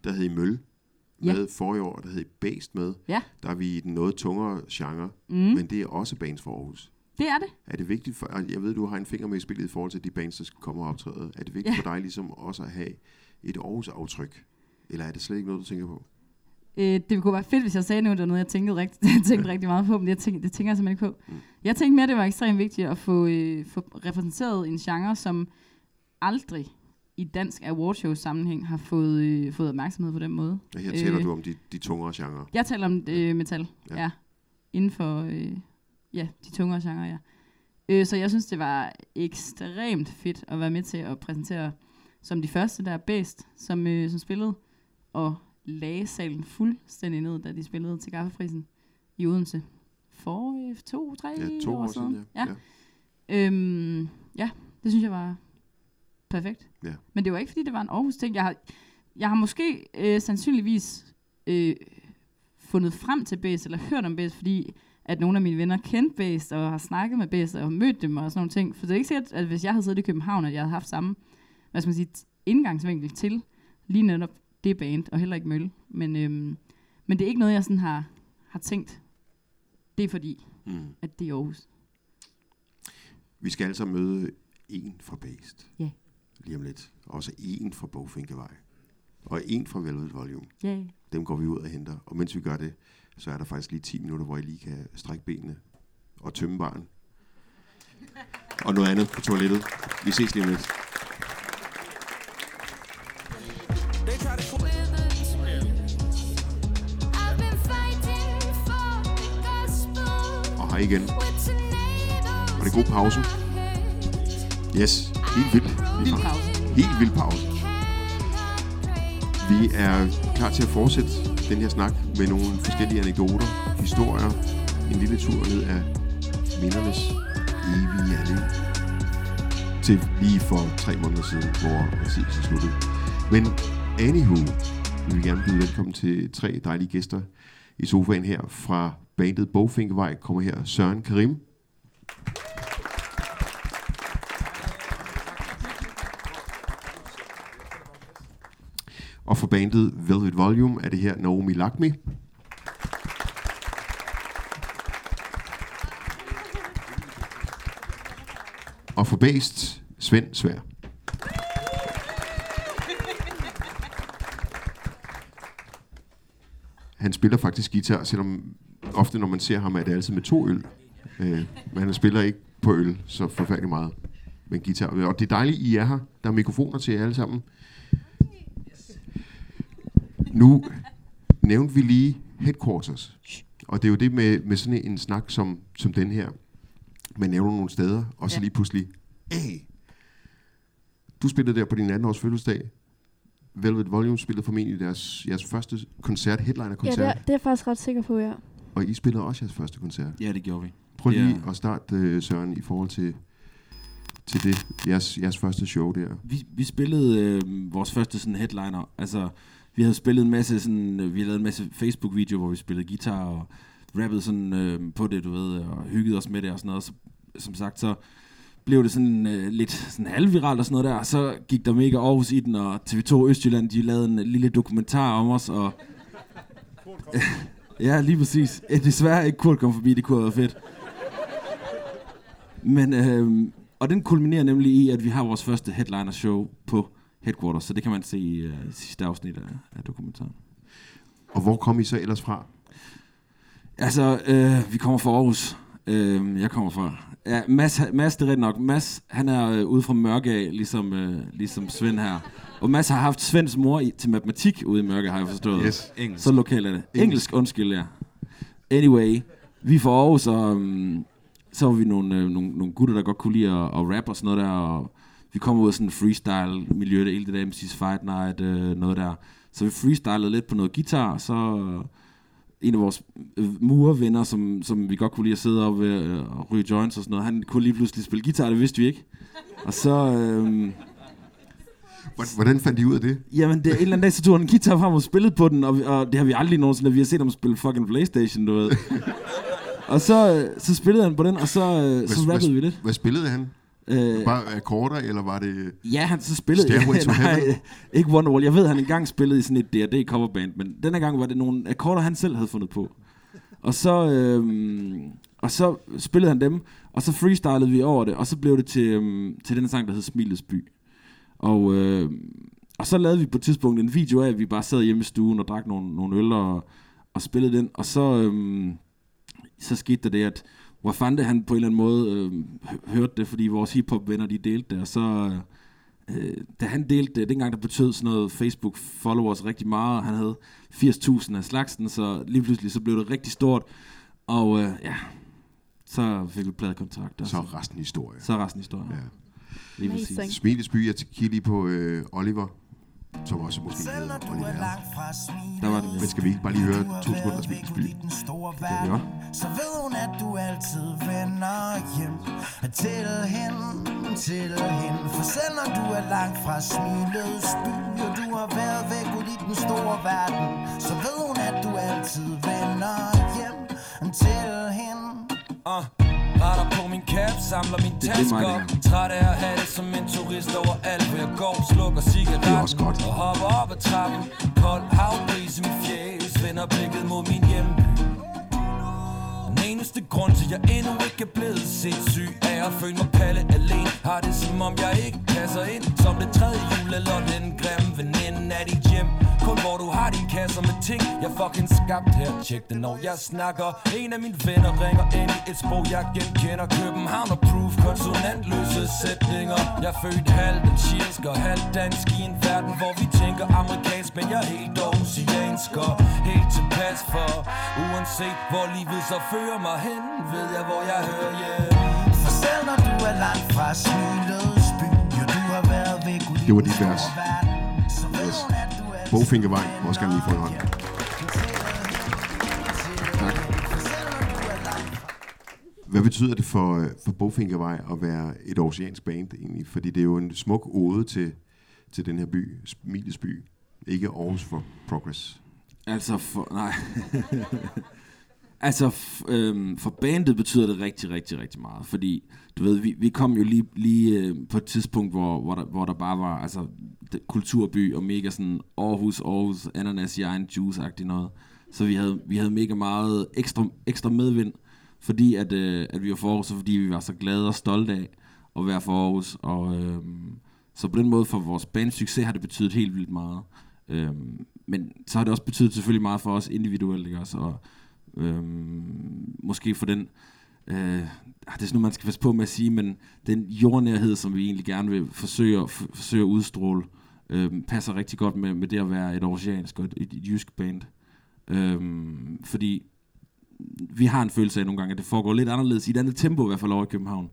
der hed I Møl Ja. med. Forrige år, der I Based med. Ja. Der er vi i den noget tungere genre, mm. men det er også bands for Aarhus. det er det. Er det vigtigt for, jeg ved, du har en finger med i spillet i forhold til de bands, der skal komme og optræde. Er det vigtigt Ja. for dig ligesom også at have et Aarhus-aftryk? Eller er det slet ikke noget, du tænker på? Øh, det kunne være fedt, hvis jeg sagde noget, der noget, jeg tænkte, rigtig, jeg tænkte rigtig meget på, men jeg tænker, det tænker jeg simpelthen ikke på. Mm. Jeg tænkte mere, det var ekstremt vigtigt at få, øh, få repræsenteret en genre, som aldrig i dansk awardshow sammenhæng har fået, øh, fået opmærksomhed på den måde. Og her taler Øh. du om de, de tungere genrer. Jeg taler om øh, metal, Ja. ja. ja. Inden for øh, ja, de tungere genrer, ja. Øh, så jeg synes, det var ekstremt fedt at være med til at præsentere som de første, der er bedst, som, øh, som spillede, og lagde salen fuldstændig ned, da de spillede til Gaffefrisen i Odense. For øh, to, tre Ja, to år siden, ja. ja. Øhm, ja, det synes jeg var perfekt. Ja. Men det var ikke, fordi det var en Aarhus ting. Jeg har, jeg har måske øh, sandsynligvis øh, fundet frem til Bæs, eller hørt om Bæs, fordi at nogle af mine venner kendte Bæs, og har snakket med Bæs, og mødt dem og sådan nogle ting. For det er ikke sikkert, at hvis jeg havde siddet i København, at jeg havde haft samme, hvad skal man sige, indgangsvinkel til lige netop det band, og heller ikke Mølle. Men, øhm, men det er ikke noget, jeg sådan har, har tænkt, det er fordi, Mm. at det er Aarhus. Vi skal altså møde en fra Based. Ja. Lige om lidt. Også en fra Bogfinkevej. Og en fra Velvet Volume. Yeah. Dem går vi ud og henter. Og mens vi gør det, så er der faktisk lige 10 minutter, hvor I lige kan strække benene og tømme baren. Og noget andet på toilettet. Vi ses lige om lidt. Og hej igen. Var det god pause? Yes, helt vildt. Vild pause. Helt vild pause. Vi er klar til at fortsætte den her snak med nogle forskellige anekdoter, historier, en lille tur ned af mindernes evige allé til lige for tre måneder siden, hvor præcis sluttede. Men anywho, vi vil gerne byde velkommen til tre dejlige gæster i sofaen her fra bandet Bogfinkevej. Kommer her Søren Karim. Bandet Velvet Volume er det her Naomi Lakmi. Og for Based, Svend Svær. Han spiller faktisk guitar, selvom ofte når man ser ham, er det altid med to øl. Øh, men han spiller ikke på øl så forfærdelig meget. Men guitar. Og det er dejligt, I er her. Der er mikrofoner til jer alle sammen. Nu nævnte vi lige headquarters. Og det er jo det med, med sådan en snak som, som den her. Man nævner nogle steder, og så Ja. lige pludselig, hey, du spillede der på din anden års fødselsdag. Velvet Volume spillede formentlig deres, jeres første koncert, Ja, headliner-koncert. det er, det er jeg faktisk ret sikker på, ja. Og I spillede også jeres første koncert. Ja, det gjorde vi. Prøv lige Ja. at starte, øh, Søren, i forhold til, til det, jeres, jeres første show der. Vi, vi spillede øh, vores første sådan headliner. Altså, vi havde spillet en masse sådan, øh, vi lavede en masse Facebook-videoer, hvor vi spillede guitar og rappede sådan øh, på det, du ved, og hyggede os med det og sådan noget. Så, som sagt, så blev det sådan øh, lidt sådan halvviralt og sådan noget der, og så gik der mega Aarhus i den, og TV2 Østjylland, de lavede en øh, lille dokumentar om os, og... ja, lige præcis. Eh, desværre ikke Kurt kom forbi, det kunne have været fedt. Men, øh, og den kulminerer nemlig i, at vi har vores første headliner show på Headquarters, så det kan man se i øh, sidste afsnit af, af dokumentaren. Og hvor kom I så ellers fra? Altså, øh, vi kommer fra Aarhus. Øh, jeg kommer fra... Ja, Mads, Mads, det er rigtigt nok. Mads, han er øh, ude fra Mørke, ligesom, øh, ligesom Svend her. Og Mads har haft Svends mor i, til matematik ude i Mørke, har jeg forstået. Yes. Engelsk. Så lokalt er det. Engelsk, undskyld, ja. Anyway, vi er fra Aarhus, og um, så var vi nogle, øh, nogle, nogle gutter, der godt kunne lide at, at rap og sådan noget der, og vi kom ud af sådan en freestyle-miljø, det hele det der MC's Fight Night, øh, noget der. Så vi freestylede lidt på noget guitar, så øh, en af vores øh, murvenner, som, som vi godt kunne lide at sidde op ved øh, og ryge joints og sådan noget, han kunne lige pludselig spille guitar, det vidste vi ikke. Og så, øh, Hvordan- fandt I ud af det? Jamen, det, en eller anden dag, så tog han en guitar frem og spillede på den, og, vi- og det har vi aldrig nogensinde, vi har set ham spille fucking Playstation, du ved. og så, så spillede han på den, og så, øh, så Hvad- rappede vi hvad, lidt. Hvad spillede han? Øh, Bare akkorder, eller var det... ja, han så spillede... Stairway to nej, ikke Wonderwall. Jeg ved, han engang spillede i sådan et D&D coverband, men denne gang var det nogle akkorder, han selv havde fundet på. Og så, øhm, og så spillede han dem, og så freestylede vi over det, og så blev det til, øhm, til den sang, der hed Smilets By. Og, øh, og så lavede vi på et tidspunkt en video af, at vi bare sad hjemme i stuen og drak nogle, nogle øl og, og spillede den. Og så, øhm, så skete der det, at Wafande han på en eller anden måde øh, hø- hørte det, fordi vores hiphop-venner de delte det. Og så, øh, da han delte det, dengang der betød sådan noget Facebook-followers rigtig meget, og han havde 80.000 af slagsen, så lige pludselig så blev det rigtig stort. Og øh, ja, så fik vi pladekontrakt. og Så er resten historie. så er resten historie. Ja. Lige præcis. Smilesby, jeg kigger lige på øh, Oliver, som også måske Selv når hedder du Oliver. er langt fra smilet, Der var den. Men skal vi ikke bare lige høre to sekunder den store vi verden, godt. så ved hun, at du altid vender hjem til hende, til hende. For selv når du er langt fra smilets by, og du har været væk ud i den store verden, så ved hun, at du altid vender hjem til hende. Uh, retter på min cap, samler min det her. Træt af at have det som en turist over alt Hvor jeg går, slukker cigaretten. Og hopper op ad trappen Kold havbris i min fjæs Vender blikket mod min Den eneste grund til, jeg endnu ikke er blevet sindssyg Er at føle mig palle alene. Har det som om jeg ikke passer ind Som det tredje jul eller den grimme veninde af dit hjem. Kun hvor du har din kasser med ting Jeg fucking skabt her. Tjek det når jeg snakker. En af mine venner ringer ind i et sprog jeg genkender. København og proof Konsonantløse sætninger. Jeg er født halvt chilensk og halvt dansk I en verden hvor vi tænker amerikansk Men jeg er helt oceansk og helt tilpas for. Uanset hvor livet så fører mig hen Ved jeg hvor jeg hører hjemme For selv når du er langt fra smilets by, jo du har været væk ud Det var dit vers. Yes. må også gerne lige få en hånd. Tak. Hvad betyder det for, øh, for Bogfinkervej at være et oceansk band egentlig? Fordi det er jo en smuk ode til, til den her by, Smilets by. Ikke Aarhus for Progress. Altså for, nej. altså f, øhm, for bandet betyder det rigtig, rigtig, rigtig meget. Fordi, du ved, vi, vi kom jo lige, lige øh, på et tidspunkt, hvor, hvor, der, hvor der bare var altså, det, kulturby og mega sådan Aarhus, Aarhus, ananas i egen juice-agtig noget. Så vi havde, vi havde mega meget ekstra, ekstra medvind, fordi at, øh, at vi var for Aarhus, og fordi vi var så glade og stolte af at være for Aarhus. Og, øh, så på den måde for vores bands succes har det betydet helt vildt meget. Øh, men så har det også betydet selvfølgelig meget for os individuelt, ikke også? Og øhm, måske for den, øh, ah, det er sådan noget, man skal passe på med at sige, men den jordnærhed, som vi egentlig gerne vil forsøge, at- f- forsøge at udstråle, øh, passer rigtig godt med, med det at være et oceansk og et, et, et jysk band. Øhm, fordi vi har en følelse af nogle gange, at det foregår lidt anderledes i et andet tempo, i hvert fald over i København.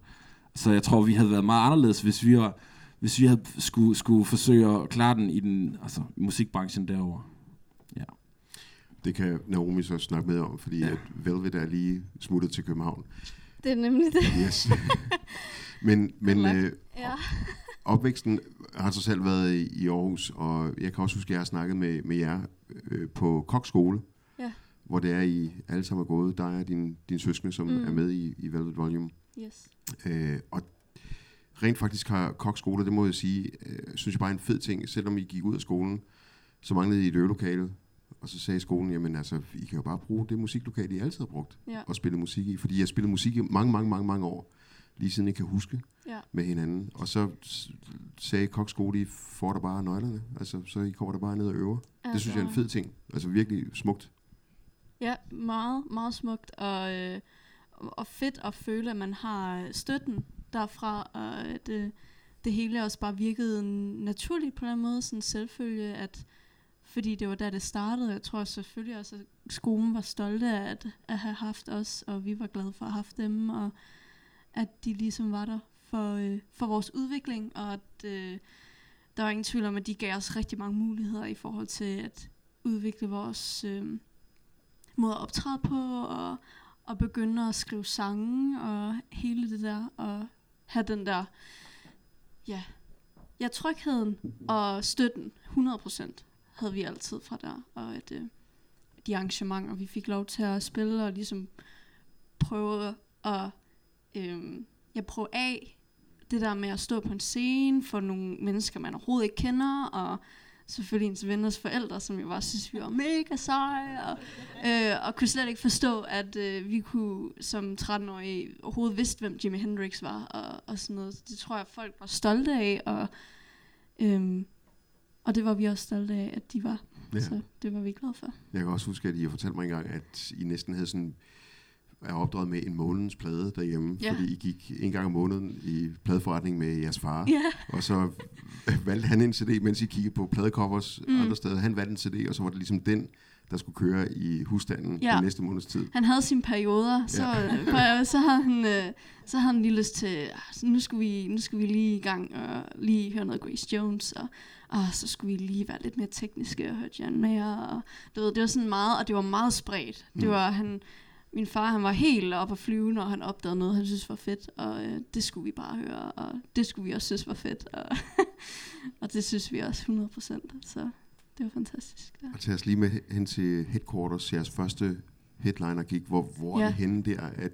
Så jeg tror, vi havde været meget anderledes, hvis vi var hvis vi havde skulle, skulle forsøge at klare den i den altså, musikbranchen derovre. Det kan Naomi så snakke med om, fordi ja. at Velvet er lige smuttet til København. Det er nemlig det. Yes. men men øh, Ja. opvæksten har så selv været i, i Aarhus, og jeg kan også huske, at jeg har snakket med, med jer øh, på Koks skole, Ja. hvor det er, I alle sammen er gået. Der er din, din søskende, som Mm. er med i, i Velvet Volume. Yes. Øh, og rent faktisk har Koks skole, det må jeg sige, øh, synes jeg bare er en fed ting. Selvom I gik ud af skolen, så manglede I et øvelokale. Og så sagde skolen, jamen altså, I kan jo bare bruge det musiklokale, I altid har brugt. Ja. Og spille musik i. Fordi jeg har spillet musik i mange, mange, mange, mange år. Lige siden jeg kan huske Ja. med hinanden. Og så sagde Koks skole, I får der bare nøglerne. Altså, så I kommer der bare ned og øver. Ja, det synes jeg er en fed ting. Altså virkelig smukt. Ja, meget, meget smukt, og, øh, og fedt at føle, at man har støtten derfra, og at øh, det hele også bare virkede naturligt på den måde, sådan selvfølge, at fordi det var der, det startede. Jeg tror selvfølgelig også, at skolen var stolte af at, at have haft os, og vi var glade for at have haft dem, og at de ligesom var der for, øh, for vores udvikling, og at øh, der var ingen tvivl om, at de gav os rigtig mange muligheder i forhold til at udvikle vores øh, måde at optræde på, og, og begynde at skrive sange, og hele det der, og have den der, ja, ja, trygheden og støtten, 100% havde vi altid fra der, og at øh, de arrangementer, vi fik lov til at spille, og ligesom prøve at, øh, ja, prøve af, det der med at stå på en scene for nogle mennesker, man overhovedet ikke kender, og selvfølgelig ens venners forældre, som jo bare synes, vi var mega seje, og, øh, og kunne slet ikke forstå, at øh, vi kunne som 13-årige overhovedet vidste, hvem Jimi Hendrix var, og, og sådan noget. Det tror jeg, folk var stolte af, og, øh, og det var vi også stolte af, at de var. Ja. Så det var vi glade for. Jeg kan også huske, at I har fortalt mig engang, at I næsten havde sådan er opdraget med en månedens plade derhjemme, Ja. fordi I gik en gang om måneden i pladeforretning med jeres far. Ja. Og så valgte han en CD, mens I kiggede på pladecovers Mm. andre steder. Han valgte en CD, og så var det ligesom den, der skulle køre i husstanden Ja. den næste måneds tid. Han havde sine perioder, så, Ja. ja. så, havde han, øh, så havde han lige lyst til, "Ah, nu skulle vi, nu skulle vi lige i gang og lige høre noget Grace Jones, og, og så skulle vi lige være lidt mere tekniske og høre John Mayer, og du ved, det var sådan meget, og det var meget spredt. Det Mm. var, han, min far, han var helt op at flyve, når han opdagede noget, han synes var fedt, og øh, det skulle vi bare høre, og det skulle vi også synes var fedt, og, og det synes vi også 100%, så det var fantastisk. Ja. Og tag os lige med hen til Headquarters, jeres første headliner gik. Hvor, hvor ja. Er det henne der? At,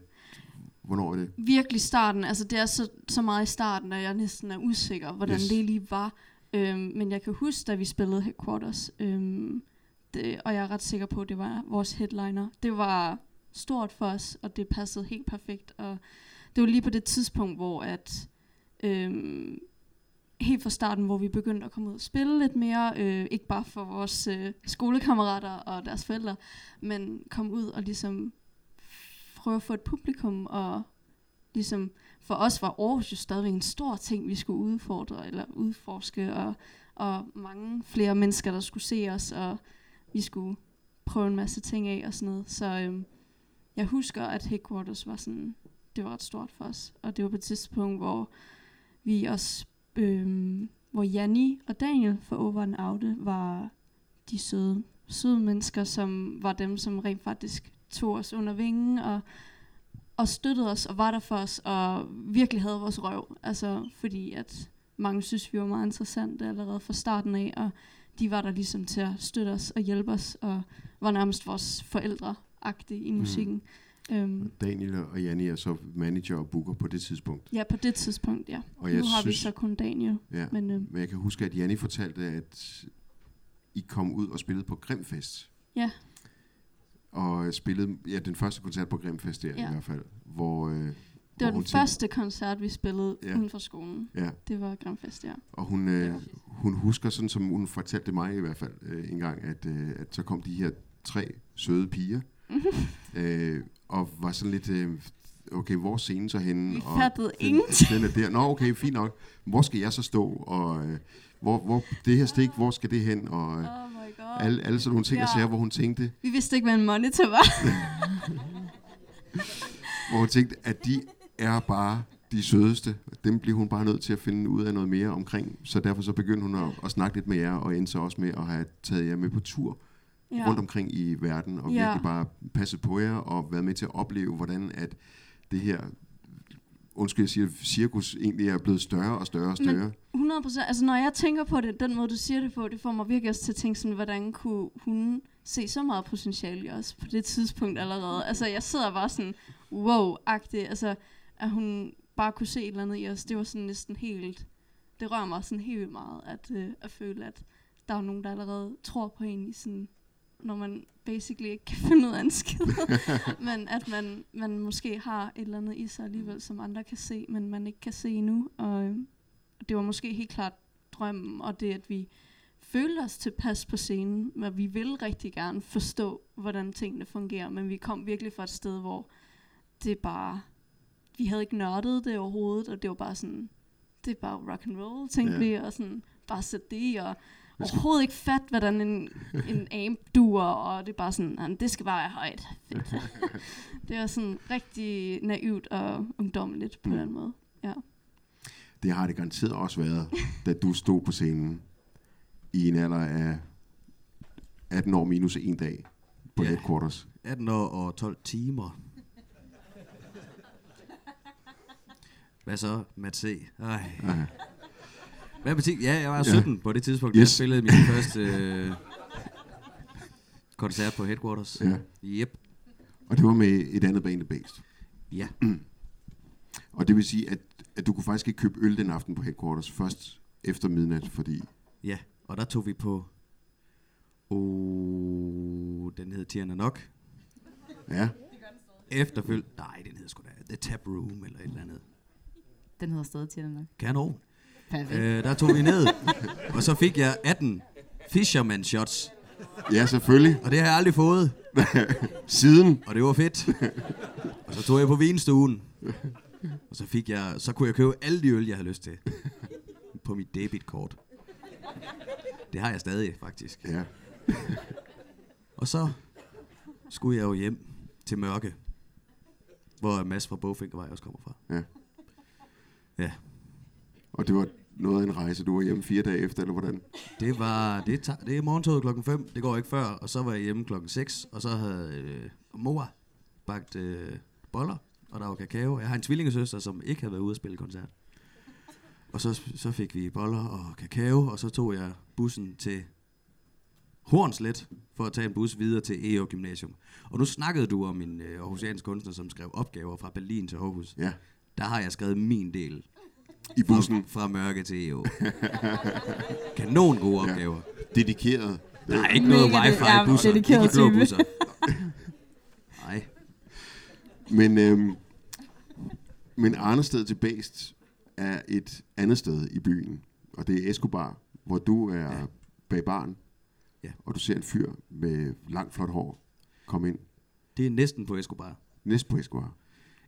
hvornår er det? virkelig starten, altså det er så, så meget i starten, at jeg næsten er usikker, hvordan yes. det lige var. Øhm, men jeg kan huske, da vi spillede Headquarters, øhm, det, og jeg er ret sikker på, at det var vores headliner. Det var stort for os, og det passede helt perfekt. Og det var lige på det tidspunkt, hvor at øhm, helt fra starten, hvor vi begyndte at komme ud og spille lidt mere, øh, ikke bare for vores øh, skolekammerater og deres forældre, men komme ud og ligesom prøve at få et publikum, og ligesom for os var Aarhus jo stadigvæk en stor ting, vi skulle udfordre eller udforske, og, og mange flere mennesker, der skulle se os, og vi skulle prøve en masse ting af og sådan noget. Så øhm, jeg husker, at Headquarters var sådan, det var ret stort for os, og det var på et tidspunkt, hvor vi også, øhm, hvor Janni og Daniel fra Over and Oute var de søde, søde mennesker, som var dem, som rent faktisk tog os under vingen og, og støttede os og var der for os og virkelig havde vores røv. Altså fordi at mange synes, vi var meget interessante allerede fra starten af, og de var der ligesom til at støtte os og hjælpe os, og var nærmest vores forældre i musikken. Mm. Øhm, Daniel og Janni er så manager og booker på det tidspunkt. ja, på det tidspunkt, ja. Og nu jeg har vi synes- så kun Daniel. Ja, Men, øhm, men jeg kan huske, at Janni fortalte, at I kom ud og spillede på Grimfest. Ja. Og spillede, ja, den første koncert på Grimfest der Ja. i hvert fald, hvor... Øh, Det var den tænkte- første koncert, vi spillede Ja. uden for skolen. Ja. Det var Grimfest, ja. Og hun, øh, hun husker, sådan som hun fortalte mig i hvert fald øh, en gang, at, øh, at så kom de her tre søde piger, øh, og var sådan lidt, øh, okay, hvor scenen så henne? Vi og fattede den, ingenting. Den er der. Nå, okay, fint nok. Hvor skal jeg så stå? Og øh, hvor, hvor, det her stik, hvor skal det hen? Og øh. Alle, alle sådan nogle ting, ja. Og sager, hvor hun tænkte, Vi vidste ikke, hvad en monitor var. hvor hun tænkte, at de er bare de sødeste. Dem bliver hun bare nødt til at finde ud af noget mere omkring. Så derfor så begyndte hun at, at snakke lidt med jer, og endte så også med at have taget jer med på tur ja. rundt omkring i verden, og Ja. virkelig bare passet på jer, og været med til at opleve, hvordan at det her undskyld, jeg siger, cirkus egentlig er blevet større og større og større. Men 100 procent, altså når jeg tænker på det, den måde du siger det på, det får mig virkelig også til at tænke sådan, hvordan kunne hun se så meget potentiale i os på det tidspunkt allerede. Altså jeg sidder bare sådan, wow-agtig, altså at hun bare kunne se et eller andet i os, det var sådan næsten helt, det rører mig sådan helt vildt meget, at, øh, at føle, at der er nogen, der allerede tror på en i sådan, når man basically ikke kan finde ud af en skid. men at man, man måske har et eller andet i sig alligevel, som andre kan se, men man ikke kan se endnu. Og øh, det var måske helt klart drømmen, og det at vi følte os tilpas på scenen, men vi ville rigtig gerne forstå, hvordan tingene fungerer, men vi kom virkelig fra et sted, hvor det bare, vi havde ikke nørdet det overhovedet, og det var bare sådan, det er bare rock and roll, tænkte Ja. vi, og sådan, bare sætte det i, og overhovedet ikke fat, hvordan en, en amp duer, og det er bare sådan, "Jamen, det skal bare være højt. Fedt. det var sådan rigtig naivt og ungdommeligt på Mm. den måde. Ja. Det har det garanteret også været, da du stod på scenen i en alder af 18 år minus en dag på Ja. Headquarters. 18 år og 12 timer. Hvad så, Matt C? Ej. Ja. Hvad betyder Ja, jeg var Ja. 17 på det tidspunkt, yes. jeg spillede min første øh, koncert på Headquarters. Ja. Yep. Og det var med et andet band, Based. Ja. Og det vil sige, at, at du kunne faktisk ikke købe øl den aften på Headquarters først efter midnat, fordi... Ja, og der tog vi på... Oh, den hed Tierna Nok. Ja. Efterfølg... Nej, den hed sgu da The Tap Room eller et eller andet. Den hedder stadig til nok. Kanon. Øh, der tog vi ned, og så fik jeg 18 Fisherman shots. Ja, selvfølgelig. Og det har jeg aldrig fået. Siden. Og det var fedt. Og så tog jeg på vinstuen. Og så fik jeg, så kunne jeg købe alle de øl, jeg havde lyst til. På mit debitkort. Det har jeg stadig, faktisk. Ja. Og så skulle jeg jo hjem til Mørke. Hvor Mads fra Bogfinkervej også kommer fra. Ja. Ja. Og det var noget af en rejse. Du var hjemme fire dage efter, eller hvordan? Det var, det, tager, det er morgentoget klokken 5, det går ikke før, og så var jeg hjemme klokken 6, og så havde øh, mor bagt øh, boller, og der var kakao. Jeg har en tvillingesøster, som ikke havde været ude at spille koncert. Og så, så fik vi boller og kakao, og så tog jeg bussen til Hornslet for at tage en bus videre til EO Gymnasium. Og nu snakkede du om en øh, aarhusiansk kunstner, som skrev opgaver fra Berlin til Aarhus. Ja. Der har jeg skrevet min del. I bussen? Fra, fra Mørke til EO. Kanon gode opgaver. Dedikeret. Der er ikke noget wifi ja, i busser. Ikke dedikeret i blå type. busser. Nej. Men, øhm, men Arnested til Based er et andet sted i byen, og det er Escobar, hvor du er ja. bag barn, ja. og du ser en fyr med langt flot hår komme ind. Det er næsten på Escobar. Næsten på Escobar.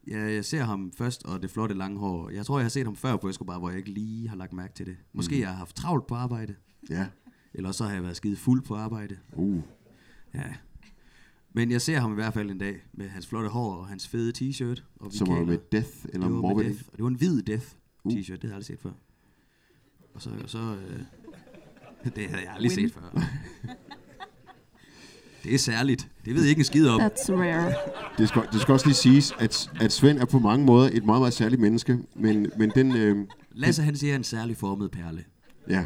Ja, jeg ser ham først, og det flotte lange hår. Jeg tror, jeg har set ham før på Escobar, hvor jeg ikke lige har lagt mærke til det. Måske Mhm. jeg har haft travlt på arbejde. Ja. Eller så har jeg været skide fuld på arbejde. Uh. Ja. Men jeg ser ham i hvert fald en dag med hans flotte hår og hans fede t-shirt. Og Som var med Death eller det var Morbid Death. Og det var en hvid Death Uh. t-shirt, det havde jeg aldrig set før. Og så, og så øh, det havde jeg aldrig Win. set før. Det er særligt. Det ved jeg ikke en skid om. That's rare. Det skal, det skal også lige siges, at, at Svend er på mange måder et meget, meget særligt menneske, men, men den... Øh, Lasse han siger en særlig formet perle. Ja,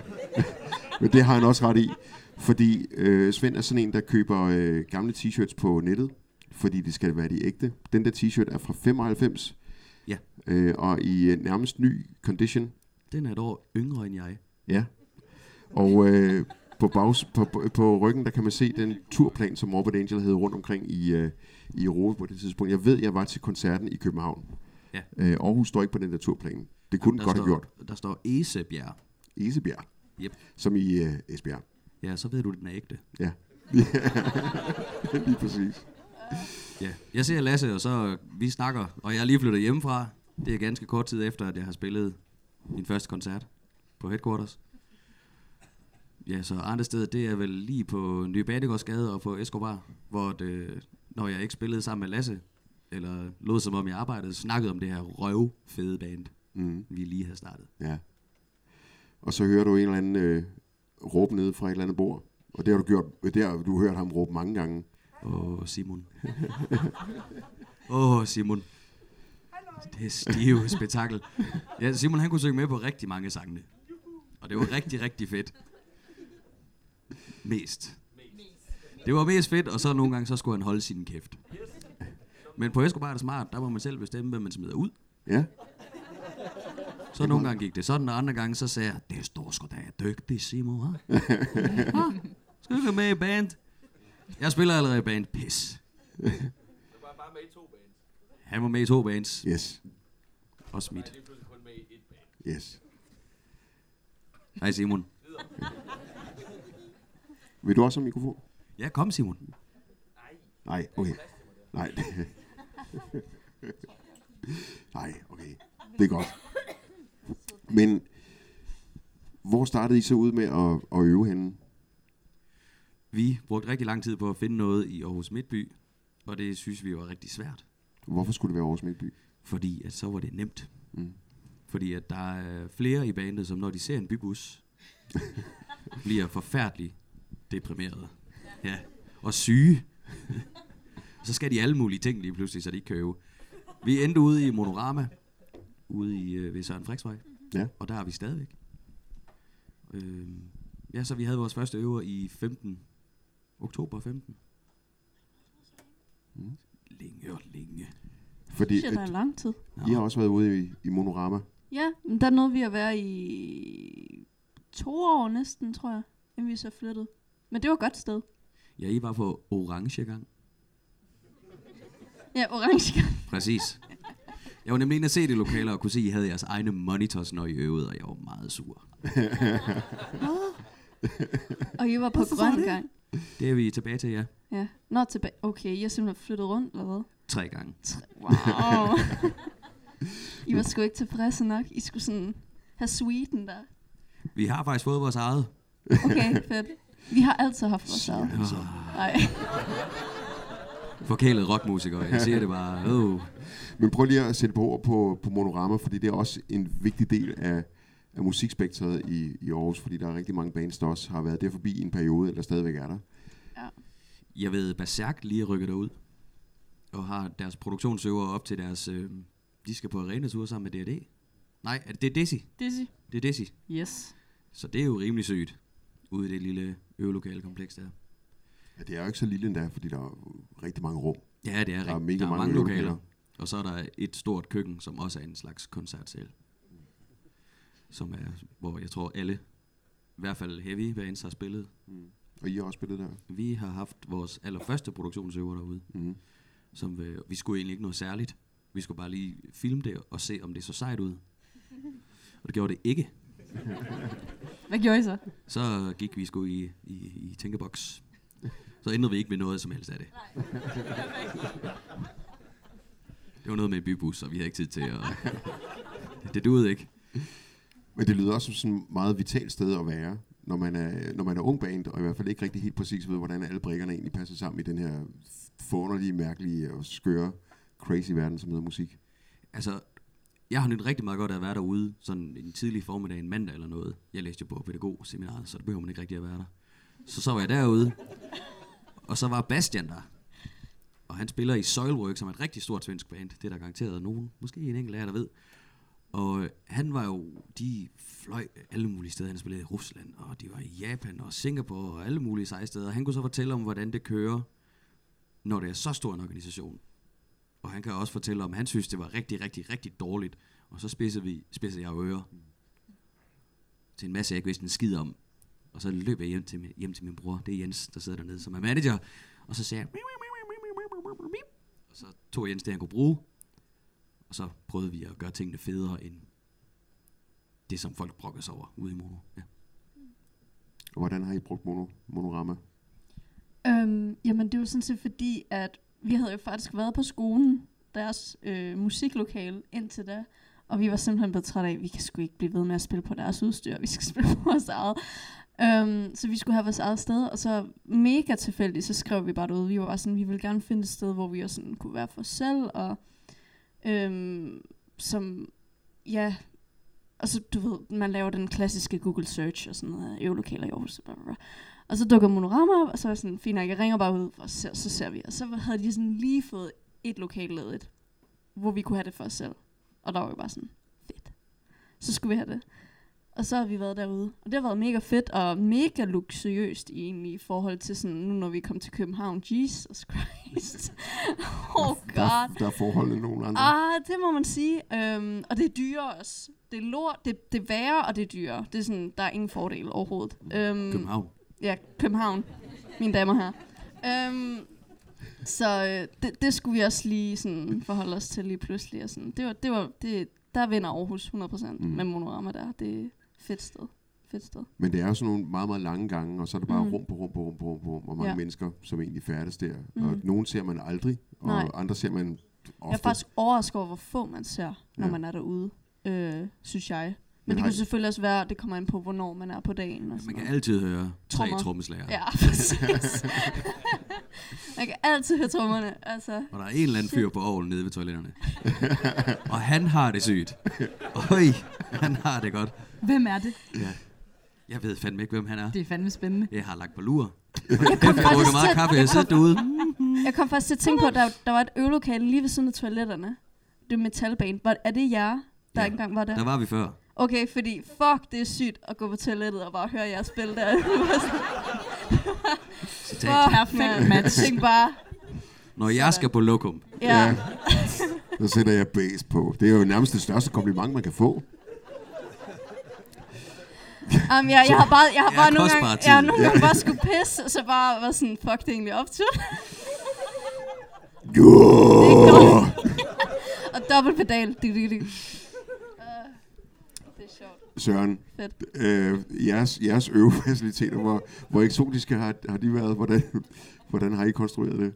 men det har han også ret i. Fordi øh, Svend er sådan en, der køber øh, gamle t-shirts på nettet, fordi det skal være de ægte. Den der t-shirt er fra 95, Ja. øh, og i øh, nærmest ny condition. Den er et år yngre end jeg. Ja. Og øh, på, bags, på, på, på ryggen, der kan man se den turplan, som Morbid Angel havde rundt omkring i, øh, i Europa på det tidspunkt. Jeg ved, jeg var til koncerten i København. Ja. Øh, Aarhus står ikke på den der turplan. Det kunne den Der godt står, have gjort. Der står Esebjerg. Esebjerg. Yep. Som i øh, Esbjerg. Ja, så ved du, den er ægte. Ja. Lige præcis. Ja, jeg ser Lasse, og så vi snakker, og jeg er lige flyttet hjemmefra. Det er ganske kort tid efter, at jeg har spillet min første koncert på Headquarters. Ja, så andre steder, det er vel lige på Nye Banegårdsgade og på Escobar, hvor det, når jeg ikke spillede sammen med Lasse, eller lod som om jeg arbejdede, snakkede om det her røvfede band, mm. vi lige havde startet. Ja. Og så hører du en eller anden øh, råbe nede fra et eller andet bord. Og det har du gjort, det har du hørt ham råbe mange gange. Åh, Simon. Åh, oh, Simon. Det er stive spektakel. Ja, Simon han kunne synge med på rigtig mange sangene. Og det var rigtig, rigtig fedt. Mest. Det var mest fedt, og så nogle gange, så skulle han holde sin kæft. Men på Escobar er det smart, der må man selv bestemme, hvad man smider ud. Ja. Så nogle gange gik det sådan, og andre gange så sagde jeg, det står sgu da dygtig, Simon, ha? Ha? Skal du ikke med i band? Jeg spiller allerede i band. Pis. Han var med i to bands. Yes. Også mit. Yes. Hej Simon. Vil du også have mikrofon? Ja, kom Simon. Nej, okay. Nej. Nej, okay. Det er godt. Men hvor startede I så ud med at, at øve henne? Vi brugte rigtig lang tid på at finde noget i Aarhus Midtby, og det synes vi var rigtig svært. Hvorfor skulle det være Aarhus Midtby? Fordi at så var det nemt. Mm. Fordi at der er flere i bandet, som når de ser en bybus, bliver forfærdeligt deprimerede. Ja. Og syge. så skal de alle mulige ting lige pludselig, så de ikke kan øve. Vi endte ude i Monorama, ude i øh, ved Søren Friksvej. Ja. Og der er vi stadigvæk. Øh, ja, så vi havde vores første øver i 15. Oktober 15. Mm. Længe og længe. Fordi Shit, der er lang tid. I har også været ude i, i Monorama. Ja, men der nåede vi at være i to år næsten, tror jeg, inden vi så flyttede. Men det var et godt sted. Ja, I var på orange gang. Ja, orange. Præcis. Jeg var nemlig inde at se det lokaler og kunne se, at I havde jeres egne monitors, når I øvede, og jeg var meget sur. Og I var på Hvorfor grøn det? gang. Det er vi tilbage til, ja. Ja. Nå, tilbage. Okay, I har simpelthen flyttet rundt, eller hvad? Tre gange. Wow. I var sgu ikke tilfredse nok. I skulle sådan have sweeten der. Vi har faktisk fået vores eget. Okay, fedt. Vi har altid haft vores eget. Nej. Forkælet rockmusikere, jeg siger det bare. Oh. Men prøv lige at sætte på ord på, på Monorama, fordi det er også en vigtig del af, af musikspektret i, i Aarhus, fordi der er rigtig mange bands, der også har været der forbi i en periode, eller stadigvæk er der. Jeg ved, Berserk lige er rykket derud, og har deres produktionsøver op til deres... Øh, de skal på arenatur sammen med D&D. Nej, er det, det er Desi. Dizzy. Det er Desi. Yes. Så det er jo rimelig sygt, ude i det lille øvelokale kompleks der. Ja, det er jo ikke så lille endda, fordi der er rigtig mange rum. Ja, det er der er mega der er mange, mange lokaler. Og så er der et stort køkken, som også er en slags koncertsal. Som er, hvor jeg tror alle, i hvert fald heavy bands har spillet. Mm. Og I har også spillet der? Vi har haft vores allerførste produktionsøver derude. Mm. Som, øh, vi skulle egentlig ikke noget særligt. Vi skulle bare lige filme det og se, om det så sejt ud. Og det gjorde det ikke. Hvad gjorde I så? Så gik vi sgu i, i, i tænkeboks. Så ændrede vi ikke ved noget som helst af det. Det var noget med en bybus, og vi havde ikke tid til at... det duede ikke. Men det lyder også som sådan et meget vitalt sted at være, når man er, når man er ung band, og i hvert fald ikke rigtig helt præcis ved, hvordan alle brikkerne egentlig passer sammen i den her forunderlige, mærkelige og skøre, crazy verden, som hedder musik. Altså, jeg har nyt rigtig meget godt af at være derude, sådan en tidlig formiddag, en mandag eller noget. Jeg læste jo på pædagogseminaret, så det behøver man ikke rigtig at være der. Så så var jeg derude, og så var Bastian der. Og han spiller i Soilwork, som er et rigtig stort svensk band. Det er der garanteret nogen, måske en enkelt af jer, der ved. Og han var jo, de fløj alle mulige steder. Han spillede i Rusland, og de var i Japan og Singapore og alle mulige seje steder. Han kunne så fortælle om, hvordan det kører, når det er så stor en organisation. Og han kan også fortælle om, han synes, det var rigtig, rigtig, rigtig dårligt. Og så spidsede, vi, spidsede jeg ører til en masse, jeg ikke vidste en skid om. Og så løb jeg hjem til, min, hjem til min bror, det er Jens, der sidder dernede, som er manager. Og så sagde jeg, og så tog Jens det, han kunne bruge. Og så prøvede vi at gøre tingene federe end det, som folk brokker sig over ude i Mono. Ja. Og hvordan har I brugt mono, monorama? Øhm, jamen, det var sådan set fordi, at vi havde jo faktisk været på skolen, deres øh, musiklokale indtil da, og vi var simpelthen blevet trætte af, at vi kan sgu ikke blive ved med at spille på deres udstyr, vi skal spille på vores eget. Um, så vi skulle have vores eget sted, og så mega tilfældigt, så skrev vi bare det ud. Vi var bare sådan, vi ville gerne finde et sted, hvor vi også sådan kunne være for os selv, og øhm, som, ja, og så du ved, man laver den klassiske Google search og sådan noget, øvelokaler i Aarhus, bla, bla, bla. Og så dukker Monorama op, og så er jeg sådan, fint nok, jeg ringer bare ud, og så, så ser vi. Og så havde de sådan lige fået et lokal ledigt, hvor vi kunne have det for os selv. Og der var vi bare sådan, fedt. Så skulle vi have det. Og så har vi været derude. Og det har været mega fedt og mega luksuriøst i egentlig i forhold til sådan, nu når vi kom til København. Jesus Christ. oh god. Der, der er forholdene nogle andre. Ah, det må man sige. Øhm, og det er dyrere også. Det er lort, det, det er værre, og det er dyrere. Det er sådan, der er ingen fordel overhovedet. Øhm, København. Ja, København, mine damer her. Øhm, så øh, det, det skulle vi også lige sådan forholde os til lige pludselig. Og sådan. Det var, det var, det, der vinder Aarhus 100% mm. med Monorama der. Det er fedt sted. Fedt sted. Men det er jo sådan nogle meget, meget lange gange, og så er det bare Mm. rum på rum på rum på rum på rum, hvor mange Ja. mennesker, som egentlig færdes der. Mm. Og nogen ser man aldrig, og Nej. andre ser man Jeg er ofte. faktisk overrasket over, hvor få man ser, når Ja. man er derude, øh, synes jeg. Men, det kunne selvfølgelig også være, det kommer an på, hvornår man er på dagen. Og Man sådan kan noget. altid høre tre trommeslager. Ja, præcis. man kan altid høre trommerne. Altså, Og der er en eller anden fyr på ovlen nede ved toiletterne. og han har det sygt. Øj, han har det godt. Hvem er det? Ja. Jeg ved fandme ikke, hvem han er. Det er fandme spændende. Jeg har lagt på lur. Jeg Jeg drukker faktisk meget kaffe, jeg sidder derude. Jeg kom faktisk til at tænke på, at der, der var et øvelokale lige ved siden af toiletterne. Det er metalbane. Var, er det jer, der Ja, engang var der? Der var vi før. Okay, fordi fuck, det er sygt at gå på toilettet og bare høre jer spille der. Citat. Perfekt match. Tænk bare, Når jeg skal på lokum. ja. Så sætter jeg base på. Det er jo nærmest det største kompliment, man kan få. Um, jeg, jeg har bare, jeg har Ja, bare nogle kostbar gange, jeg har nogle Ja. gange bare skulle pisse, og så bare var sådan, fuck, det er egentlig optur. Jo! og dobbelt pedal. Dig, dig, dig. Uh, det er sjovt. Søren, Fedt. øh, jeres, jeres øvefaciliteter, hvor, hvor eksotiske har, har de været? Hvordan, hvordan har I konstrueret det?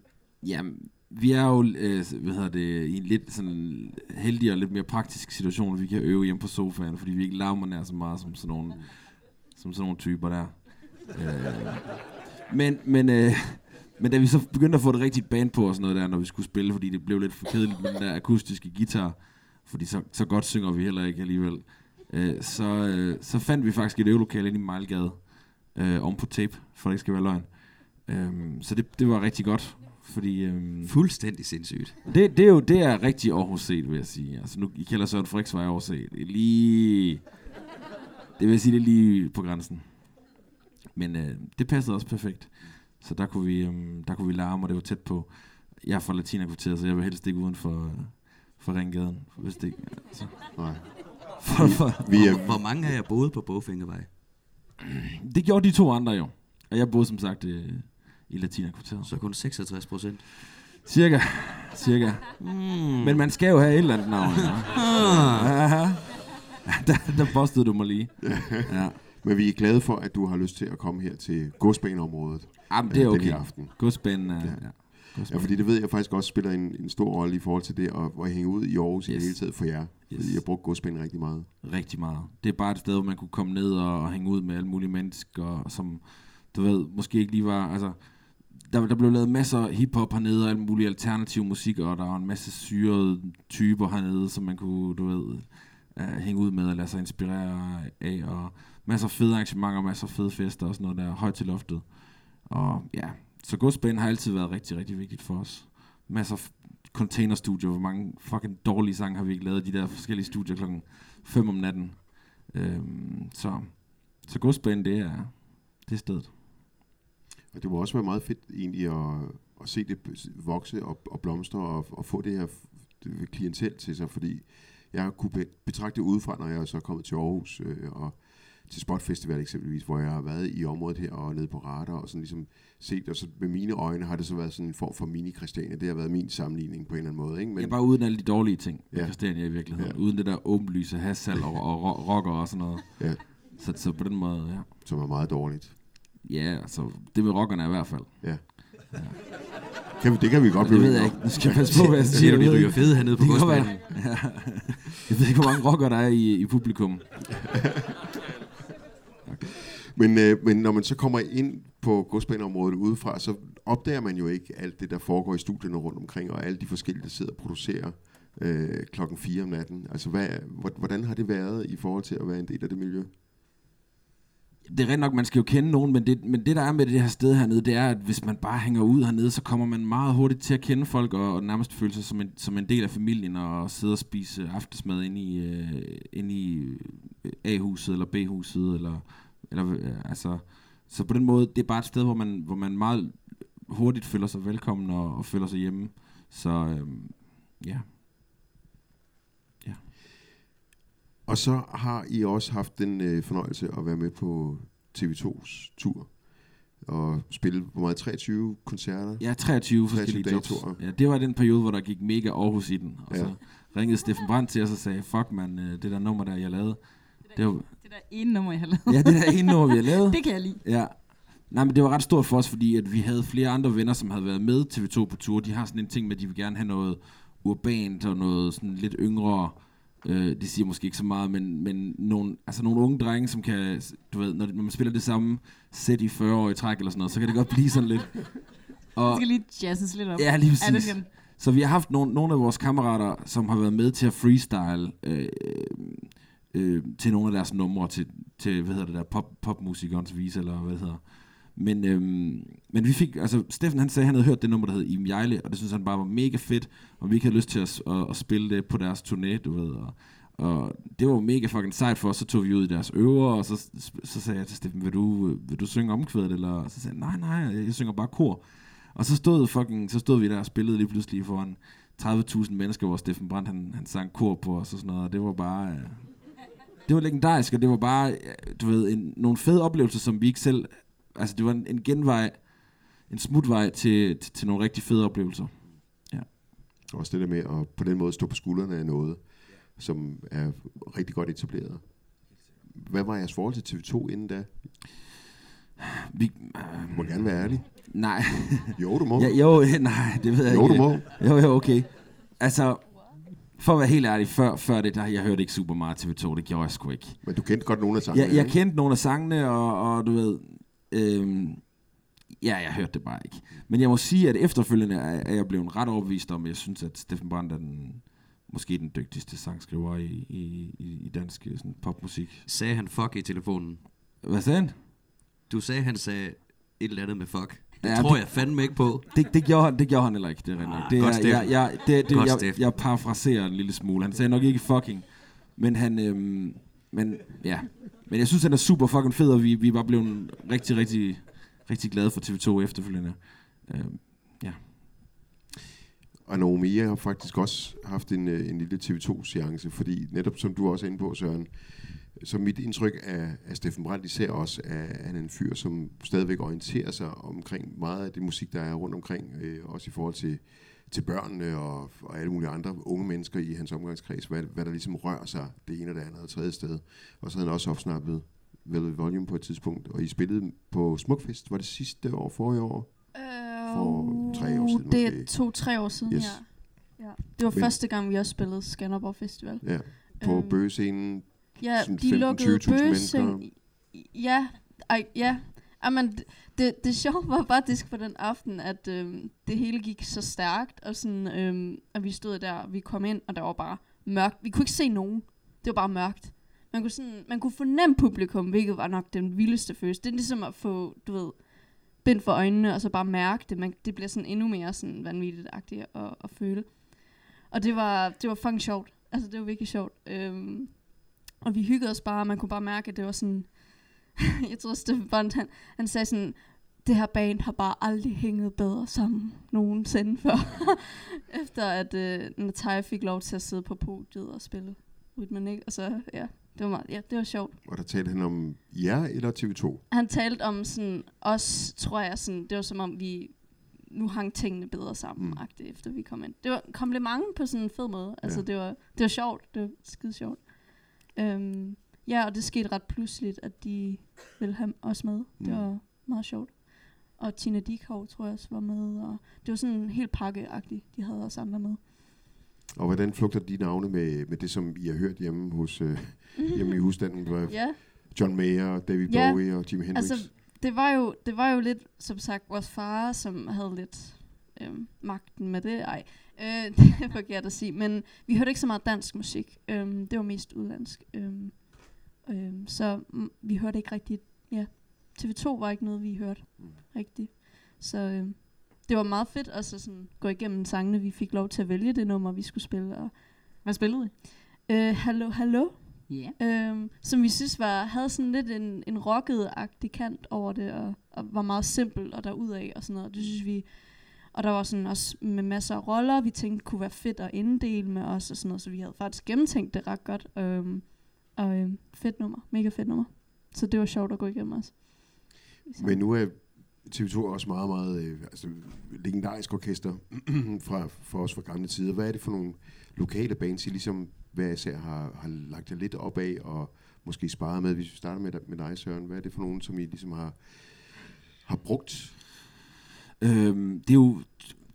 Jamen, vi er jo øh, hvad hedder det, i en lidt sådan heldig og lidt mere praktisk situation, vi kan øve hjemme på sofaen, fordi vi ikke larmer nær så meget som sådan nogle, som sådan nogle typer der. Øh, men, men, øh, men da vi så begyndte at få det rigtigt band på og sådan noget der, når vi skulle spille, fordi det blev lidt for kedeligt med den der akustiske guitar, fordi så, så godt synger vi heller ikke alligevel, øh, så, øh, så fandt vi faktisk et øvelokale inde i Mejlgade, øh, om på tape, for det ikke skal være løgn. Øhm, så det, det var rigtig godt, fordi... Øhm, Fuldstændig sindssygt. det, det, er jo det er rigtig Aarhus set, vil jeg sige. Altså nu i kælder Søren Friksvej Aarhus set. Det er lige... Det vil jeg sige, det er lige på grænsen. Men øh, det passede også perfekt. Så der kunne vi, øhm, der kunne vi larme, og det var tæt på. Jeg er fra Latinakvarteret, så jeg vil helst ikke uden for, for Ringgaden. Hvis det ikke... Altså. Nej. For, Vi er, Hvor mange af jer boede på Bogfingervej? det gjorde de to andre jo. Og jeg boede som sagt øh, i Latinakvarteret. Så kun 66 procent. Cirka. Cirka. Mm. Men man skal jo have et eller andet navn. Ja. Ja, der, der bostede du mig lige. Ja. men vi er glade for, at du har lyst til at komme her til godsbaneområdet Jamen, det er øh, okay. den her aften. Godsbanen er... Ja. Ja. Ja. Fordi det ved jeg faktisk også spiller en, en stor rolle i forhold til det at, at hænge ud i Aarhus yes. i det hele taget for jer. Yes. Jeg brugte godsbanen rigtig meget. Rigtig meget. Det er bare et sted, hvor man kunne komme ned og, og hænge ud med alle mulige mennesker, som, du ved, måske ikke lige var... Altså, der, der blev lavet masser af hiphop hernede, og alt muligt alternativ musik, og der var en masse syrede typer hernede, som man kunne, du ved, uh, hænge ud med og lade sig inspirere af, og masser af fede arrangementer, masser af fede fester og sådan noget der, højt til loftet. Og ja, så godsbanen har altid været rigtig, rigtig vigtigt for os. Masser af containerstudier, hvor mange fucking dårlige sange har vi ikke lavet, de der forskellige studier klokken 5 om natten. Øhm, så, så godsbanen, det er, det er stedet. Og det må også være meget fedt egentlig at, at se det vokse og, og blomstre og, og få det her klientel til sig, fordi jeg kunne betragte det udefra, når jeg er så kommet til Aarhus øh, og til Spot Festival eksempelvis, hvor jeg har været i området her og nede på radar og sådan ligesom set, og så med mine øjne har det så været sådan en form for mini-Christiania. Det har været min sammenligning på en eller anden måde. Ikke? Men, ja, bare uden alle de dårlige ting, ja. Ja. Christiania i virkeligheden. Ja. Ja. Uden det der åbenlyse hassal og, og ro- rocker og sådan noget. Ja. Så, så på den måde, ja. som er meget dårligt. Ja, altså, det med rockerne i hvert fald. Ja. Kan vi, det kan vi godt Men det blive ved jeg ikke. Nu skal jeg passe på, hvad jeg siger. Siger du, de ryger fede hernede på godsbanen? Ja. Jeg ved ikke, hvor mange rockere der er i, i publikum. Men, øh, men når man så kommer ind på godsbaneområdet udefra, så opdager man jo ikke alt det, der foregår i studierne rundt omkring, og alle de forskellige, der sidder og producerer øh, klokken 4 om natten. Altså, hvad, hvordan har det været i forhold til at være en del af det miljø? det er rent nok, man skal jo kende nogen, men det, men det der er med det her sted hernede, det er, at hvis man bare hænger ud hernede, så kommer man meget hurtigt til at kende folk, og, og nærmest føle sig som en, som en del af familien, og sidde og spise aftensmad inde i, øh, inde i A-huset, eller B-huset, eller, eller øh, altså, så på den måde, det er bare et sted, hvor man, hvor man meget hurtigt føler sig velkommen, og, og føler sig hjemme, så øh, ja. Og så har I også haft den øh, fornøjelse at være med på TV2's tur og spille, hvor meget, 23 koncerter? Ja, 23 forskellige jobs. datoer. Ja, det var den periode, hvor der gik mega Aarhus i den. Og Ja. så ringede Steffen Brandt til os og sagde, fuck man, øh, det der nummer, der jeg lavede. Det var, Det der ene nummer, jeg har lavet. ja, det der ene nummer, vi har lavet. det kan jeg lide. Ja. Nej, men det var ret stort for os, fordi at vi havde flere andre venner, som havde været med TV2 på tur. De har sådan en ting med, at de vil gerne have noget urbant og noget sådan lidt yngre. Øh, det siger måske ikke så meget, men, men nogle, altså nogle unge drenge, som kan, du ved, når, når man spiller det samme sæt i 40 år i træk eller sådan noget, så kan det godt blive sådan lidt. Og, skal lige jazzes lidt op. Ja, lige Ja, det præcis. den. så vi har haft nogle, nogle af vores kammerater, som har været med til at freestyle øh, øh, til nogle af deres numre, til, til hvad hedder det der, pop, popmusikernes vis, eller hvad det hedder. Men, øhm, men vi fik, altså Steffen han sagde, han havde hørt det nummer, der hed Im Jejle, og det synes han bare var mega fedt, og vi ikke havde lyst til at, at, at spille det på deres turné, du ved, og, og det var mega fucking sejt for os, så tog vi ud i deres øver, og så, så sagde jeg til Steffen, vil du, vil du synge omkvædet, eller så sagde han, nej, nej, jeg synger bare kor. Og så stod, fucking, så stod vi der og spillede lige pludselig foran 30.000 mennesker, hvor Steffen Brandt han, han sang kor på os og sådan noget, og det var bare... Øh, Øh, det var legendarisk, og det var bare, øh, du ved, en, nogle fede oplevelser, som vi ikke selv... Altså, det var en, en genvej, en smutvej til, til, til nogle rigtig fede oplevelser. Ja. Også det der med at på den måde stå på skuldrene af noget, som er rigtig godt etableret. Hvad var jeres forhold til TV2 inden da? Vi, du må gerne være ærlig. Nej. Jo, du må. Ja, jo, nej, det ved jeg Jo, ikke. du må. Jo, jo, okay. Altså, for at være helt ærlig, før, før det, der, jeg hørte ikke super meget TV2, det gjorde jeg sgu ikke. Men du kendte godt nogle af sangene, Jeg, jeg ikke? kendte nogle af sangene, og, og du ved, øhm, ja, jeg hørte det bare ikke. Men jeg må sige, at efterfølgende er, jeg blevet ret overbevist om, at jeg synes, at Steffen Brandt er den, måske den dygtigste sangskriver i, i, i, i dansk øh, sådan, popmusik. Sagde han fuck i telefonen? Hvad sagde han? Du sagde, han sagde et eller andet med fuck. Det Ja, tror det- jeg fandme ikke på. Det, det, gjorde han, det gjorde han heller ikke, det er. Ah, det er, jeg, jeg, det, det, Godt, jeg, jeg parafraserer en lille smule. Han sagde nok ikke fucking, men han, øhm, men ja. Men jeg synes, han er super fucking fed, og vi, vi var blevet rigtig, rigtig, rigtig glade for TV2 efterfølgende. Øhm, ja. Og Naomi har faktisk også haft en, øh, en lille TV2-seance, fordi netop som du også er inde på, Søren, så mit indtryk af, af Steffen Brandt især også, er, at han er en fyr, som stadigvæk orienterer sig omkring meget af det musik, der er rundt omkring, øh, også i forhold til, til børnene og, og alle mulige andre unge mennesker i hans omgangskreds, hvad, hvad der ligesom rører sig det ene og det andet og tredje sted. Og så havde han også opsnappet Velvet Volume på et tidspunkt, og I spillede på Smukfest, var det sidste år, forrige år? For tre år siden Øh, Det er to-tre år siden, Yes. ja. ja. Det var Men- første gang, vi også spillede Skanderborg Festival. Ja, på Øhm, bøgescenen. Ja, sådan de lukkede 15-20.000 bøgeseng. mennesker. Ja, ej, ja. Jamen, det, det, det sjove var faktisk på den aften, at øhm, det hele gik så stærkt, og sådan, øhm, at vi stod der, og vi kom ind, og der var bare mørkt. Vi kunne ikke se nogen. Det var bare mørkt. Man kunne, sådan, man kunne fornemme publikum, hvilket var nok den vildeste følelse. Det er ligesom at få, du ved, bind for øjnene, og så bare mærke det. Man, det bliver sådan endnu mere sådan vanvittigt-agtigt at, at føle. Og det var, det var fucking sjovt. Altså, det var virkelig sjovt. Øhm, og vi hyggede os bare, og man kunne bare mærke, at det var sådan... jeg tror, Steffen Brandt, han, han sagde sådan, det her band har bare aldrig hænget bedre sammen nogensinde før. Efter at øh, Natalia fik lov til at sidde på podiet og spille rytmen, ikke? Og så, ja, det var, meget, ja, det var sjovt. Og der talte han om jer eller TV2? Han talte om sådan, os, tror jeg, sådan, det var som om vi nu hang tingene bedre sammen, mm. efter vi kom ind. Det var en kompliment på sådan en fed måde. Altså, Ja. det, var, det var sjovt. Det var skide sjovt. Øhm, ja, og det skete ret pludseligt, at de ville have os med. Det Mm. var meget sjovt. Og Tina Dikov, tror jeg også, var med. Og det var sådan helt pakkeagtigt, de havde os andre med. Og hvordan flugter de navne med, med det, som I har hørt hjemme, hos, øh, hjemme i husstanden? Hvor Ja. John Mayer, David Ja, Bowie og Jimi Hendrix. Altså, det var, jo, det var jo lidt, som sagt, vores far, som havde lidt øhm, magten med det. Ej, øh, det er forkert at sige. Men vi hørte ikke så meget dansk musik. Øhm, det var mest udlandsk. Øhm, øhm, så vi hørte ikke rigtig, vi ja, TV2 var ikke noget, vi hørte rigtigt. Så øh, det var meget fedt at sådan, gå igennem sangene. Vi fik lov til at vælge det nummer, vi skulle spille. Og, Hvad spillede I? øh, Hallo, hallo. Ja. Øhm, som vi synes var, havde sådan lidt en, en rocket-agtig kant over det, og, og var meget simpel og derudad og sådan noget. Det synes vi, og der var sådan også med masser af roller, vi tænkte kunne være fedt at inddele med os og sådan noget, så vi havde faktisk gennemtænkt det ret godt. Øhm, og øhm, fedt nummer, mega fedt nummer. Så det var sjovt at gå igennem også. Men nu er TV2 også meget, meget øh, altså, legendarisk orkester fra, for os fra gamle tider. Hvad er det for nogle lokale bands, I ligesom hver især har, har lagt jer lidt op af og måske sparet med? Hvis vi starter med, med dig, Søren. Hvad er det for nogen, som I ligesom har, har brugt? Øhm, det er jo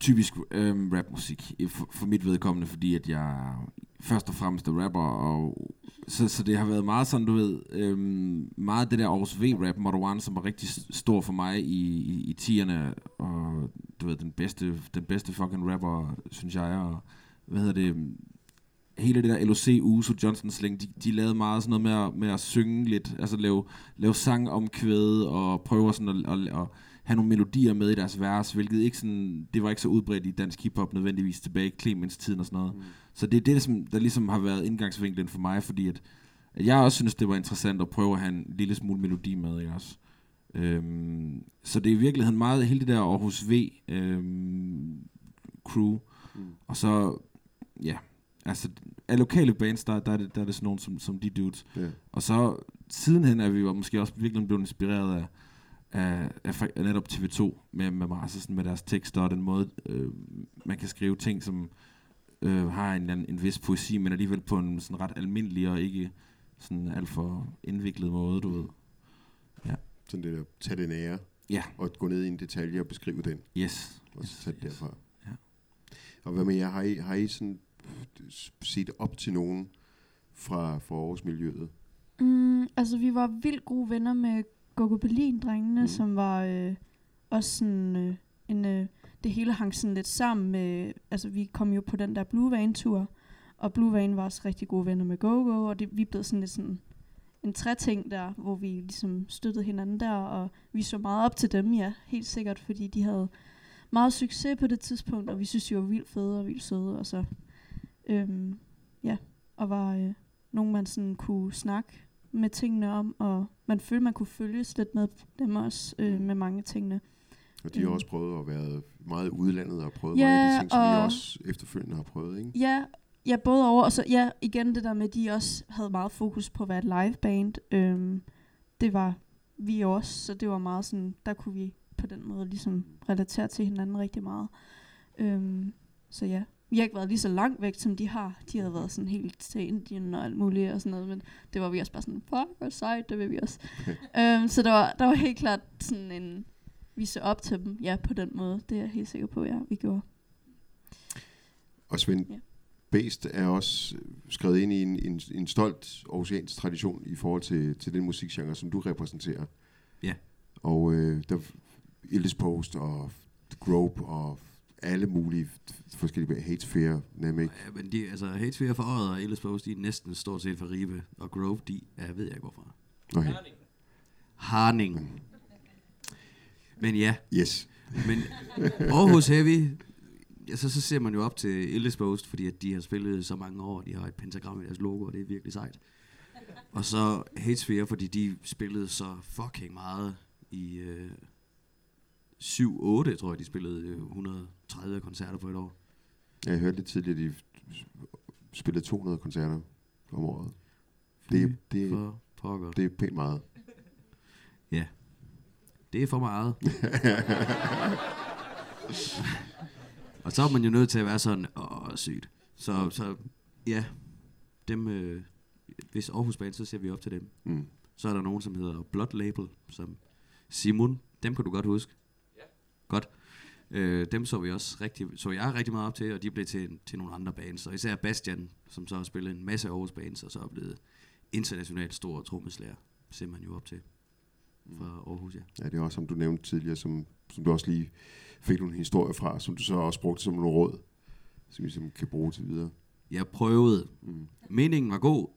typisk øhm, rapmusik for, for mit vedkommende, fordi at jeg først og fremmest er rapper, og så, så det har været meget sådan, du ved, øhm, meget det der Aarhus V-rap, Model One, som var rigtig stor for mig i, i, i tierne, og du ved, den bedste, den bedste fucking rapper, synes jeg, og hvad hedder det, hele det der LOC, Uso, Johnson Sling, de, de lavede meget sådan noget med at, med at synge lidt, altså lave, lave sang om kvæde, og prøve sådan at, at, at have nogle melodier med i deres vers, hvilket ikke sådan, det var ikke så udbredt i dansk hiphop nødvendigvis tilbage i Clemens-tiden og sådan noget. Mm. Så det er det, som, der ligesom har været indgangsvinklen for mig, fordi at, at jeg også synes, det var interessant at prøve at have en lille smule melodi med, ikke også? Øhm, så det er i virkeligheden meget hele det der Aarhus V øhm, crew. Mm. Og så, ja, altså af lokale bands, der, der, er, det, der er det sådan nogen som, som de dudes. Ja. Og så sidenhen er vi måske også virkelig blevet inspireret af, af, af, fa- af netop TV2 med, med sådan med deres tekster og den måde, øh, man kan skrive ting, som øh, har en, anden- en vis poesi, men alligevel på en sådan ret almindelig og ikke sådan alt for indviklet måde, du ved. Ja. Sådan det der, tage den ære, Ja. og gå ned i en detalje og beskrive den. Yes. Og så tage det derfra. Ja. Og hvad med jer? Har I, har I sådan set op til nogen fra, fra Aarhus-miljøet? Mm, altså, vi var vildt gode venner med Gogo Berlin-drengene, mm. som var øh, også sådan øh, en... Øh, det hele hang sådan lidt sammen med... Altså, vi kom jo på den der Blue Vane-tur, og Blue Vane var også rigtig gode venner med Gogo, og det, vi blev sådan lidt sådan en træting der, hvor vi ligesom støttede hinanden der, og vi så meget op til dem, ja, helt sikkert, fordi de havde meget succes på det tidspunkt, og vi synes, de var vildt fede og vildt søde, og så, øhm, ja, og var øh, nogen, man sådan kunne snakke med tingene om, og man følte, man kunne følges lidt med dem også, øh, med mange tingene. Og de har Øhm. også prøvet at være meget i udlandet og prøvet Ja, mange af de ting, som I og- også efterfølgende har prøvet, ikke? Ja, ja, både over, og så ja, igen det der med, at de også havde meget fokus på at være et liveband. Øhm, det var vi også, så det var meget sådan, der kunne vi på den måde ligesom relatere til hinanden rigtig meget. Øhm, så ja, vi har ikke været lige så langt væk, som de har. De havde været sådan helt til Indien og alt muligt og sådan noget, men det var vi også bare sådan, fuck, hvor sejt, det vil vi også. øhm, så der var, der var helt klart sådan en, vi så op til dem, ja, på den måde. Det er jeg helt sikker på, ja, vi gjorde. Og Svend, Ja. ja. Bæst er også skrevet ind i en, en, en stolt oceansk tradition i forhold til, til den musikgenre, som du repræsenterer. Ja. Og øh, der Ildes Post og Grope og alle mulige forskellige Hatesphere, Namek. Ja, men de, altså, Hatesphere for året og Ellis Post, de er næsten stort set fra Ribe. Og Grove, de er, ved jeg ikke hvorfra. Okay. Harning. Men ja. Yes. Men Aarhus Heavy, altså, så ser man jo op til Ellis Post, fordi at de har spillet så mange år, de har et pentagram i deres logo, og det er virkelig sejt. Og så Hatesphere, fordi de spillede så fucking meget i øh, 7-8, tror jeg, de spillede øh, 130 koncerter på et år. Jeg hørte lidt tidligere, at de spillede 200 koncerter om året. Det, det, for pokker. det er pænt meget. Ja. Det er for meget. og så er man jo nødt til at være sådan, åh, sygt. Så, så ja, dem, øh, hvis Aarhus Band, så ser vi op til dem. Mm. Så er der nogen, som hedder Blood Label, som Simon, dem kan du godt huske. Godt. Øh, dem så vi også rigtig, så jeg rigtig meget op til, og de blev til, til nogle andre bands. Og især Bastian, som så har spillet en masse Aarhus bands, og så er blevet internationalt stor trommeslager, ser man jo op til fra Aarhus, ja. Ja, det er også, som du nævnte tidligere, som, som du også lige fik nogle historier fra, som du så også brugte som nogle råd, som vi ligesom kan bruge til videre. Jeg prøvede. Mm. Meningen var god,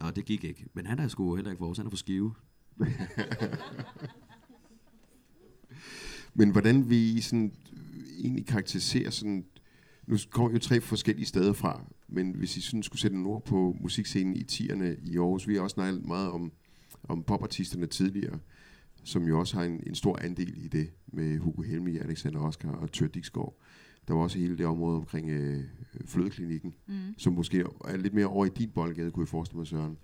og det gik ikke. Men han er sgu heller ikke vores, han er for skive. Men hvordan vil I sådan, øh, egentlig karakterisere sådan... Nu kommer jo tre forskellige steder fra, men hvis I sådan skulle sætte en ord på musikscenen i 10'erne i Aarhus, vi har også snakket meget om, om popartisterne tidligere, som jo også har en, en stor andel i det, med Hugo Helmi, Alexander Oscar og Tør Dixgaard. Der var også hele det område omkring øh, flødeklinikken, Mm. som måske er lidt mere over i din boldgade, kunne jeg forestille mig, Søren.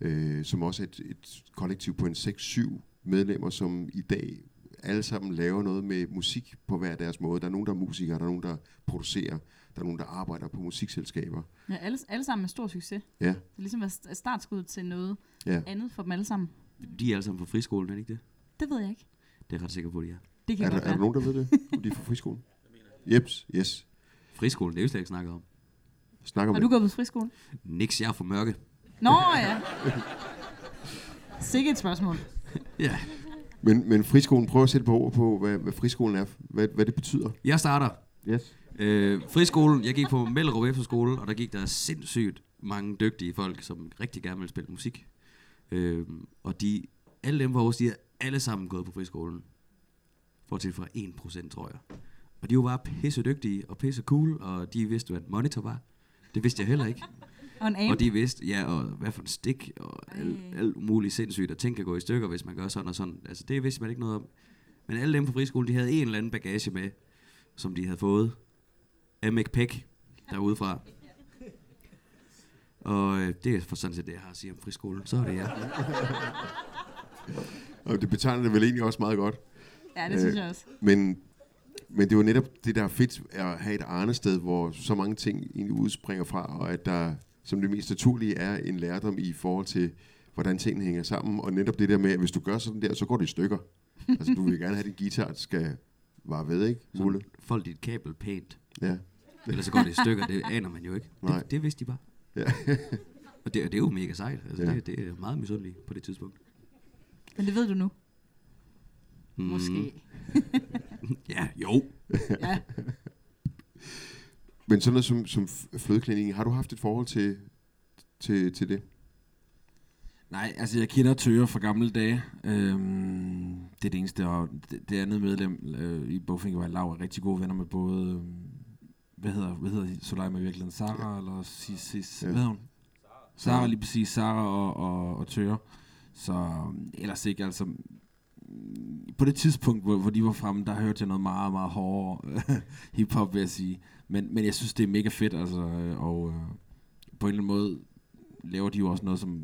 Øh, som også er et, et kollektiv på en 6-7 medlemmer, som i dag alle sammen laver noget med musik på hver deres måde. Der er nogen, der er musikere, der er nogen, der producerer, der er nogen, der arbejder på musikselskaber. Ja, alle, alle sammen med stor succes. Ja. Det er ligesom at st- startskud til noget Ja. andet for dem alle sammen. De er alle sammen fra friskolen, er det ikke det? Det ved jeg ikke. Det er jeg ret sikker på, de er. Det kan er, der, godt er der nogen, der ved det? Om de er fra friskolen? Jeps, yes. Friskolen, det er jo slet ikke snakket om. Snak om Har det. du gået på friskole? Niks, jeg er for mørke. Nå ja. Sikke et spørgsmål. Ja. Men, men friskolen, prøv at sætte på ord på, hvad, hvad friskolen er, hvad, hvad det betyder. Jeg starter. Yes. Øh, friskolen, jeg gik på Mellerup Efterskole, og der gik der sindssygt mange dygtige folk, som rigtig gerne ville spille musik. Øh, og de, alle dem Aarhus, de er alle sammen gået på friskolen. Bortset fra 1%, tror jeg. Og de var bare pisse dygtige og pisse cool, og de vidste, hvad en monitor var. Det vidste jeg heller ikke. Og en. Og de vidste, ja, og hvad for en stik, og alt, alt muligt sindssygt, og ting kan gå i stykker, hvis man gør sådan og sådan. Altså, det vidste man ikke noget om. Men alle dem på friskolen, de havde en eller anden bagage med, som de havde fået af McPeck derudefra. Og øh, det er for sådan set det, jeg har at sige om friskolen. Så er det jeg. Og det betegner det vel egentlig også meget godt. Ja, det synes jeg også. Men, men det var netop det, der er fedt at have et arnested, hvor så mange ting egentlig udspringer fra, og at der som det mest naturlige er en lærdom i forhold til, hvordan tingene hænger sammen. Og netop det der med, at hvis du gør sådan der, så går det i stykker. altså, du vil gerne have, at din guitar skal vare ved, ikke? Mulle? Fold dit kabel pænt. Ja. Ellers så går det i stykker, det aner man jo ikke. Nej. Det, det vidste de bare. Ja. og det, det er jo mega sejt. Altså, Ja. det, det er meget misundeligt på det tidspunkt. Men det ved du nu. Mm. Måske. ja, jo. Ja. Men sådan noget som, som f- flødeklinikken, har du haft et forhold til, til, til det? Nej, altså jeg kender Tøger fra gamle dage. Øhm, det er det eneste, og det, det andet medlem øh, i Bogfingervej Lav er rigtig gode venner med både, øhm, hvad hedder, hvad hedder Soleima i virkeligheden? Sara eller Sis, Sis Ja. hvad hedder hun? Sara, lige præcis, Sara og, og, og Tøger. Så øhm, ellers ikke, altså på det tidspunkt, hvor, hvor de var fremme, der hørte jeg noget meget, meget hårdere hiphop, vil jeg sige. Men, men jeg synes, det er mega fedt, altså, øh, og øh, på en eller anden måde laver de jo også noget, som...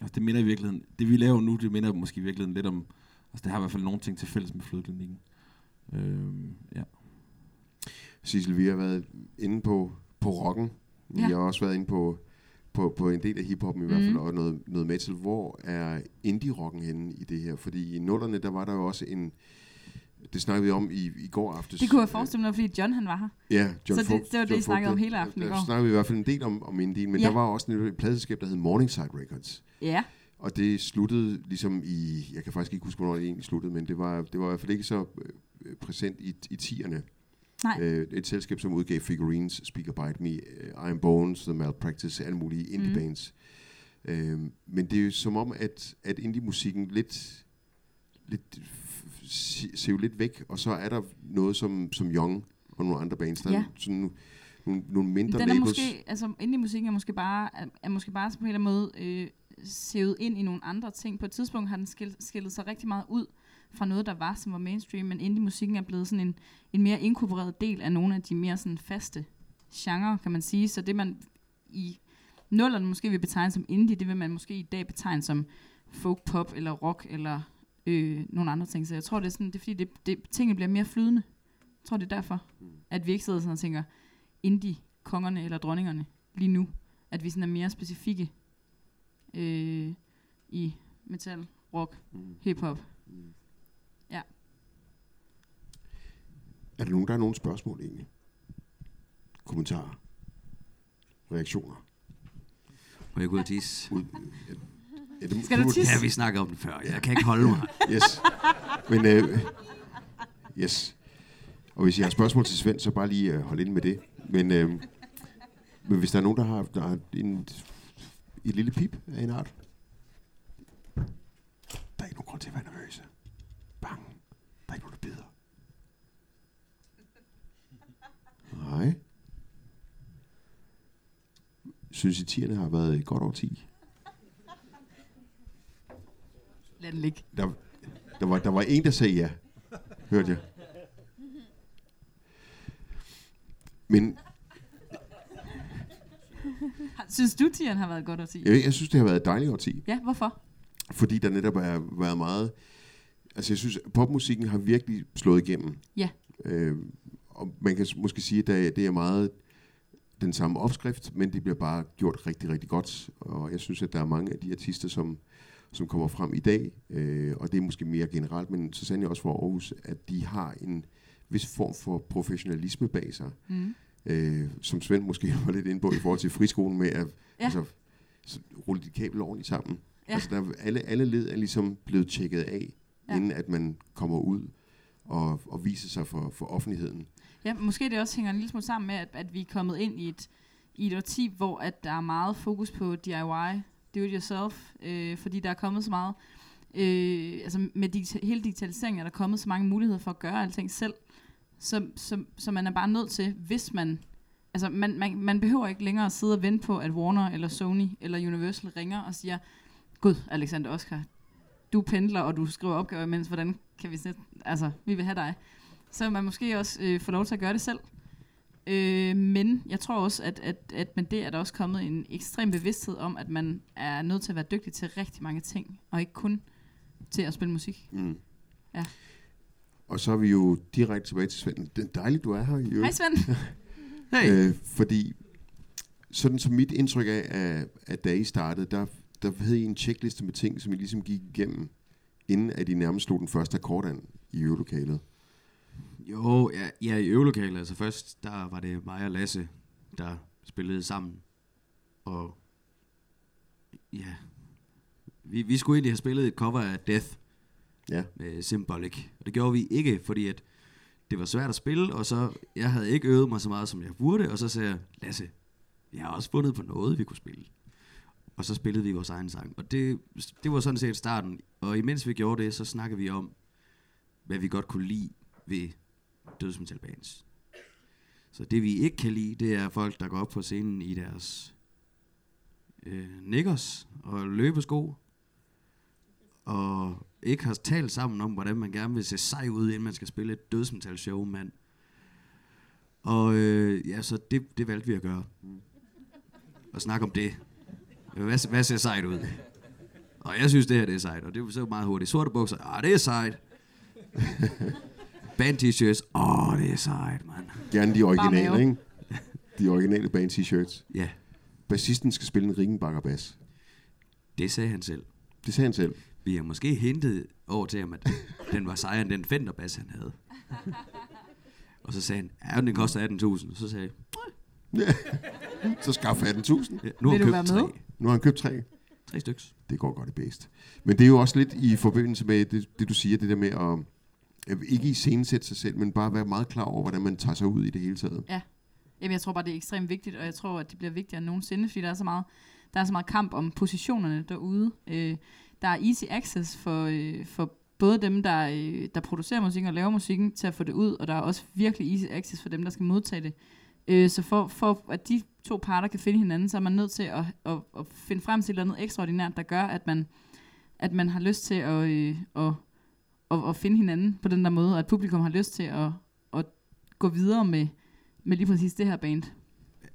Altså, det minder i virkeligheden... Det, vi laver nu, det minder måske i virkeligheden lidt om... Altså, det har i hvert fald nogle ting til fælles med flødeklinikken. Øhm, ja. Sissel, vi har været inde på, på rocken. Vi Ja. har også været inde på, på, på en del af hiphoppen i hvert fald, Mhm. og noget, noget metal. Hvor er indie-rocken henne i det her? Fordi i nullerne, der var der jo også en... Det snakkede vi om i, i går aftes. Det kunne jeg forestille mig, fordi John han var her. Ja, John Så det- det var det, John I snakkede Vogt, om hele der- aftenen i Der går. snakkede vi i hvert fald en del om, om indie, men Ja. der var også et pladselskab, der hed Morningside Records. Ja. Og det sluttede ligesom i, jeg kan faktisk ikke huske, hvornår det egentlig sluttede, men det var, det var i hvert fald ikke så øh, præsent i, i tierne. Nej. Øh, et selskab, som udgav Figurines, Speak About Me, uh, Iron Bones, The Malpractice, alle mulige indie Mhm. bands. Øh, men det er jo som om, at, at indie-musikken lidt, lidt ser jo lidt væk, og så er der noget som, som Young og nogle andre bands, der Ja. er sådan nogle, nogle mindre Den er labels. måske, altså indie-musikken er måske bare, er, er måske bare på en eller anden måde øh, sævet ind i nogle andre ting. På et tidspunkt har den skil, skillet sig rigtig meget ud fra noget, der var, som var mainstream, men indie-musikken er blevet sådan en, en mere inkorporeret del af nogle af de mere sådan faste genre, kan man sige. Så det man i nullerne måske vil betegne som indie, det vil man måske i dag betegne som folk pop eller rock eller øh, nogle andre ting. Så jeg tror, det er, sådan, det er fordi, det, det, tingene bliver mere flydende. Jeg tror, det er derfor, at vi ikke sidder sådan og tænker, indie-kongerne eller dronningerne lige nu. At vi sådan er mere specifikke øh, i metal, rock, Mm. hip-hop. Ja. Er der nogen, der har nogle spørgsmål egentlig? Kommentarer? Reaktioner? Må jeg gå ud og tisse? Ud, ja, det, Skal du tisse? Ja, vi snakker om det før. Jeg kan ikke holde mig. Yes. Men, øh, yes. Og hvis I har spørgsmål til Svend, så bare lige øh, hold ind med det. Men, øh, men hvis der er nogen, der har, der har en, et lille pip af en art. grund til at være nervøse. Bange. Der er ikke nogen, der bider. Nej. Synes I, tierne har været et godt over 10? Lad den ligge. Der, der, var, der var en, der sagde ja. Hørte jeg. Men Synes du, tieren har været godt at sige? jeg, jeg synes, det har været et dejligt årti. Ja, hvorfor? Fordi der netop har været meget... Altså jeg synes, popmusikken har virkelig slået igennem. Ja. Øh, og man kan måske sige, at det er meget den samme opskrift, men det bliver bare gjort rigtig, rigtig godt. Og jeg synes, at der er mange af de artister, som, som kommer frem i dag, øh, og det er måske mere generelt, men så sandelig også for Aarhus, at de har en vis form for professionalisme bag sig. Mm. Øh, som Svend måske var lidt inde på i forhold til friskolen med at Ja. altså, så rulle dit kabel ordentligt sammen. Ja. Altså, der, er- alle, alle led er ligesom blevet tjekket af, ja. inden at man kommer ud og, og viser sig for, for offentligheden. Ja, måske det også hænger en lille smule sammen med, at, at vi er kommet ind i et, i et årti, hvor at der er meget fokus på DIY, do it yourself, øh, fordi der er kommet så meget, øh, altså med digita- hele digitaliseringen er der kommet så mange muligheder for at gøre alting selv, så, så, så man er bare nødt til, hvis man, altså man, man, man behøver ikke længere at sidde og vente på, at Warner eller Sony eller Universal ringer og siger, Gud, Alexander Oscar, du pendler, og du skriver opgaver imens, hvordan kan vi sætte, altså, vi vil have dig. Så vil man måske også øh, få lov til at gøre det selv. Øh, men jeg tror også, at, at, at med det er der også kommet en ekstrem bevidsthed om, at man er nødt til at være dygtig til rigtig mange ting, og ikke kun til at spille musik. Mm. Ja. Og så er vi jo direkte tilbage til Svend. Det er dejligt, du er her. i øvrigt. Hej Svend. Hey. Øh, fordi sådan som mit indtryk af, at, at da I startede, der, der havde I en checkliste med ting, som I ligesom gik igennem, inden at I nærmest slog den første akkord an i øvelokalet. Jo, ja, ja i øvelokalet. Altså først, der var det mig og Lasse, der spillede sammen. Og ja, vi, vi skulle egentlig have spillet et cover af Death ja. med Symbolic. Og det gjorde vi ikke, fordi at det var svært at spille, og så jeg havde ikke øvet mig så meget, som jeg burde, og så sagde jeg, Lasse, jeg har også fundet på noget, vi kunne spille. Og så spillede vi vores egen sang. Og det, det var sådan set starten. Og imens vi gjorde det, så snakkede vi om, hvad vi godt kunne lide ved dødsmetalbands. Så det vi ikke kan lide, det er folk, der går op på scenen i deres øh, nikkers og løbesko, og ikke har talt sammen om, hvordan man gerne vil se sej ud, inden man skal spille et dødsmetal show, mand. Og øh, ja, så det, det valgte vi at gøre. Og snakke om det. Hvad, hvad ser sejt ud? Og jeg synes, det her det er sejt, og det var så meget hurtigt. Sorte bukser, ah, det er sejt. Band t-shirts, åh, oh, det er sejt, mand. Gerne de originale, ikke? De originale band t-shirts. Ja. Bassisten skal spille en Rickenbacker bass. Det sagde han selv. Det sagde han selv. Vi har måske hentet over til ham, at den var sejere end den Fender-bass, han havde. Og så sagde han, ja, den koster 18.000. Så sagde jeg, Så skaff 18.000. Ja, nu har han købt tre. Nu har han købt tre. Tre styks. Det går godt i bedst. Men det er jo også lidt i forbindelse med det, det du siger, det der med at Øh, ikke i scenesætte sig selv, men bare være meget klar over, hvordan man tager sig ud i det hele taget. Ja. Jamen, jeg tror bare, det er ekstremt vigtigt, og jeg tror, at det bliver vigtigere end nogensinde, fordi der er så meget, der er så meget kamp om positionerne derude. Øh, der er easy access for, øh, for både dem, der, øh, der producerer musikken og laver musikken, til at få det ud, og der er også virkelig easy access for dem, der skal modtage det. Øh, så for, for at de to parter kan finde hinanden, så er man nødt til at, at, at finde frem til et eller andet ekstraordinært, der gør, at man, at man har lyst til at, øh, at, at, at finde hinanden på den der måde, og at publikum har lyst til at, at gå videre med, med lige præcis det her band.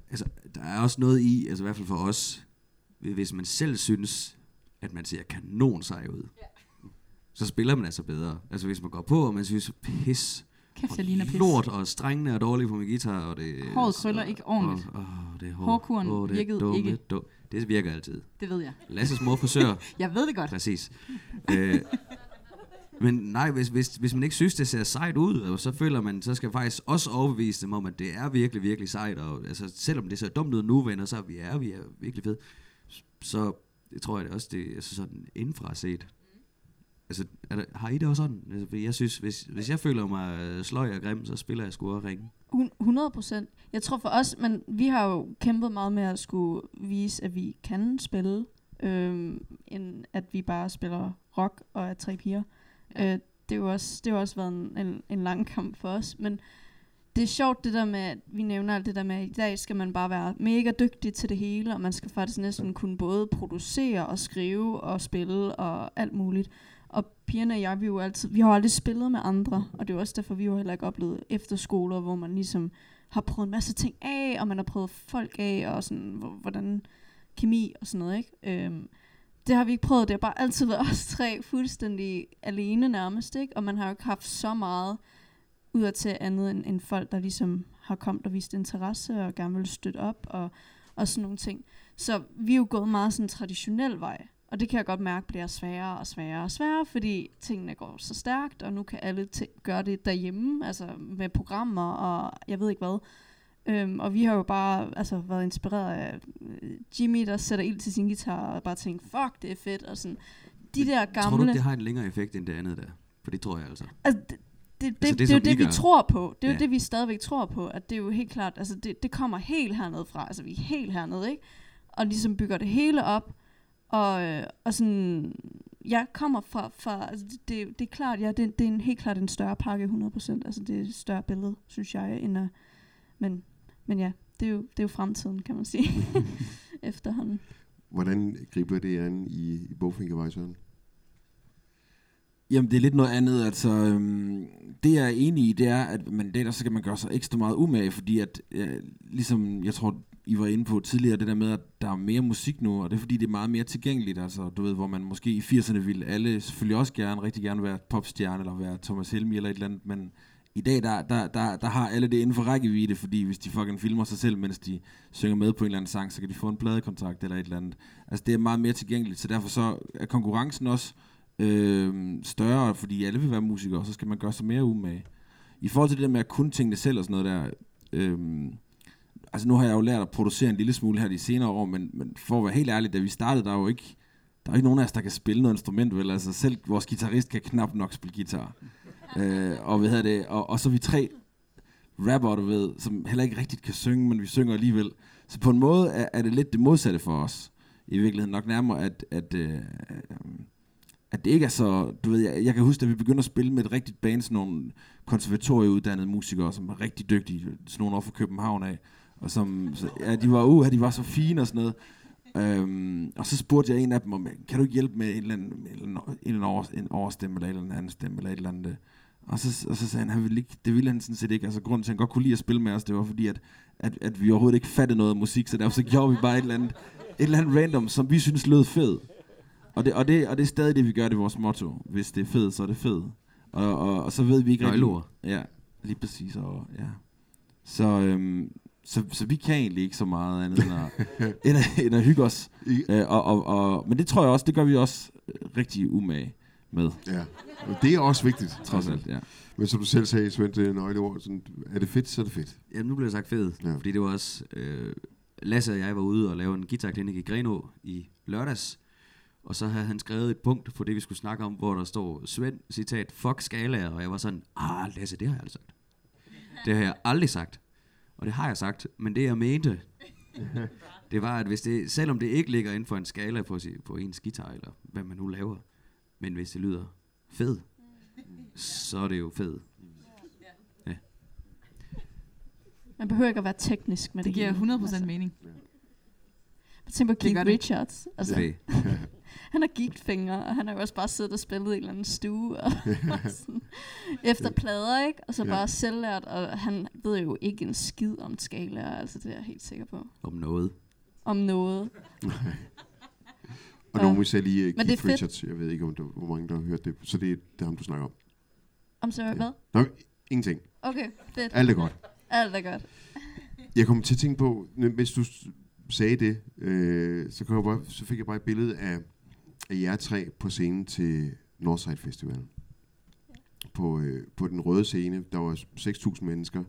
altså, der er også noget i, altså i hvert fald for os, hvis man selv synes, at man ser kanon sej ud, så spiller man altså bedre. Altså hvis man går på, og man synes, pis, Kæft, og jeg ligner pis. lort, og strengene er dårlige på min guitar, og det... Håret krøller ikke ordentligt. Og, åh, det er hår. Hårkuren Åh, det virkede dumme, ikke. Du, det virker altid. Det ved jeg. Lasses mor frisør. Jeg ved det godt. Præcis. øh, men nej, hvis, hvis, hvis man ikke synes, det ser sejt ud, så føler man, så skal man faktisk også overbevise dem om, at det er virkelig, virkelig sejt. Og altså, selvom det ser dumt ud nu, venner, så er vi er, vi er virkelig fede. Så det tror jeg det også, det er altså sådan indfra set. Altså, er der, har I det også sådan? Altså, jeg synes, hvis, hvis jeg føler mig sløj og grim, så spiller jeg sgu og ringe. 100 procent. Jeg tror for os, men vi har jo kæmpet meget med at skulle vise, at vi kan spille øhm, end at vi bare spiller rock og er tre piger. Øh, det har jo også, det har også været en, en, en lang kamp for os, men det er sjovt det der med, at vi nævner alt det der med, at i dag skal man bare være mega dygtig til det hele, og man skal faktisk næsten kunne både producere og skrive og spille og alt muligt. Og pigerne og jeg, vi, jo altid, vi har jo aldrig spillet med andre, og det er jo også derfor, vi har heller ikke oplevet efterskoler, hvor man ligesom har prøvet en masse ting af, og man har prøvet folk af, og sådan, hvordan kemi og sådan noget, ikke? Øhm, det har vi ikke prøvet, det har bare altid været os tre fuldstændig alene nærmest, ikke? Og man har jo ikke haft så meget ud af til andet end, end folk, der ligesom har kommet og vist interesse og gerne vil støtte op og, og sådan nogle ting. Så vi er jo gået meget sådan en traditionel vej, og det kan jeg godt mærke bliver sværere og sværere og sværere, fordi tingene går så stærkt, og nu kan alle gøre det derhjemme, altså med programmer og jeg ved ikke hvad. Øhm, og vi har jo bare altså, været inspireret af øh, Jimmy, der sætter ild til sin guitar og bare tænker, fuck, det er fedt, og sådan. De der gamle... Tror du det har en længere effekt end det andet der? For det tror jeg altså. Altså, det, det, det, Altså, det, det, er jo det, vi gør. tror på. Det er jo Ja. det, vi stadigvæk tror på. At det er jo helt klart, altså det, det kommer helt hernede fra. Altså vi er helt hernede, ikke? Og ligesom bygger det hele op. Og, øh, og sådan, jeg kommer fra, fra altså det, det, det er klart, ja, det, det er en, helt klart en større pakke, 100%. Altså det er et større billede, synes jeg, end at, men, men ja, det er, jo, det er jo fremtiden, kan man sige, efterhånden. Hvordan griber det an i, i Bogfinkervej, Søren? Jamen, det er lidt noget andet. Altså, øhm, det jeg er enig i, det er, at man dater, så kan man gøre sig ekstra meget umage, fordi at, øh, ligesom jeg tror, I var inde på tidligere, det der med, at der er mere musik nu, og det er fordi, det er meget mere tilgængeligt, altså, du ved, hvor man måske i 80'erne ville alle selvfølgelig også gerne, rigtig gerne være popstjerne, eller være Thomas Helmi eller et eller andet, men i dag, der, der, der, der har alle det inden for rækkevidde, fordi hvis de fucking filmer sig selv, mens de synger med på en eller anden sang, så kan de få en pladekontrakt eller et eller andet. Altså, det er meget mere tilgængeligt, så derfor så er konkurrencen også øh, større, fordi alle vil være musikere, og så skal man gøre sig mere umage. I forhold til det der med at kunne tingene selv og sådan noget der, øh, altså nu har jeg jo lært at producere en lille smule her de senere år, men, men for at være helt ærlig, da vi startede, der er jo ikke, der er jo ikke nogen af os, der kan spille noget instrument, vel? Altså selv vores guitarist kan knap nok spille guitar øh, og hvad hedder det, og, og så er vi tre rapper, du ved, som heller ikke rigtigt kan synge, men vi synger alligevel. Så på en måde er, er det lidt det modsatte for os. I virkeligheden nok nærmere, at, at, øh, at det ikke er så... Du ved, jeg, jeg kan huske, at vi begyndte at spille med et rigtigt band, sådan nogle konservatorieuddannede musikere, som var rigtig dygtige, sådan nogle over fra København af, og som, så, ja, de var, uh, de var så fine og sådan noget. Øhm, og så spurgte jeg en af dem, om, kan du ikke hjælpe med en eller anden, en eller anden, en over, en overstemme, eller en eller anden stemme, eller et eller andet. Og så, og så sagde han, han ville ikke, det ville han sådan set ikke. Altså grunden til, at han godt kunne lide at spille med os, det var fordi, at, at, at vi overhovedet ikke fattede noget af musik, så derfor så gjorde vi bare et eller andet, et eller andet random, som vi synes lød fed. Og det, og, det, og det er stadig det, vi gør, det er vores motto. Hvis det er fedt, så er det fedt. Og, og, og så ved vi ikke Nøgleord. Ja, lige præcis. Og, ja. Så, øhm, så, så vi kan egentlig ikke så meget andet end at, end at, end at hygge os. Øh, og, og, og, men det tror jeg også, det gør vi også rigtig umage med. Ja, og det er også vigtigt. Trods alt, ja. Men som du selv sagde, Svend, det er nøgleord. Sådan, er det fedt, så er det fedt. Jamen, nu bliver det sagt fed, Ja. ja. fordi det var også... Øh, Lasse og jeg var ude og lave en guitarklinik i Grenå i lørdags, og så havde han skrevet et punkt på det, vi skulle snakke om, hvor der står, Svend, citat, fuck skalaer, og jeg var sådan, ah, Lasse, det har jeg aldrig sagt. Det har jeg aldrig sagt. Og det har jeg sagt, men det jeg mente, det var, at hvis det, selvom det ikke ligger inden for en skala på, på ens guitar, eller hvad man nu laver, men hvis det lyder fed, så er det jo fed. Ja. Man behøver ikke at være teknisk med det, Det giver hele. 100% Altså, mening. Tænk på Keith. Richards. Altså, Det. han har gigtfingre, og han har jo også bare siddet og spillet i en eller anden stue. Og, sådan, efter plader, ikke? Og så Ja. bare selvlært, og han ved jo ikke en skid om skalaer, altså det er jeg helt sikker på. Om noget. Om noget. Og Ja. nogen vil sige lige uh, Men det er Keith fedt. Richards. Jeg ved ikke, om der, hvor mange der har hørt det. Så det, er- det er ham, du snakker om. Om så hvad? Nå, ingenting. Okay, fedt. Alt er godt. Alt er godt. Jeg kom til at tænke på, mens du sagde det, øh, så, kom jeg bare, så fik jeg bare et billede af, af jer tre på scenen til Northside Festival. På, øh, på den røde scene, der var 6.000 mennesker.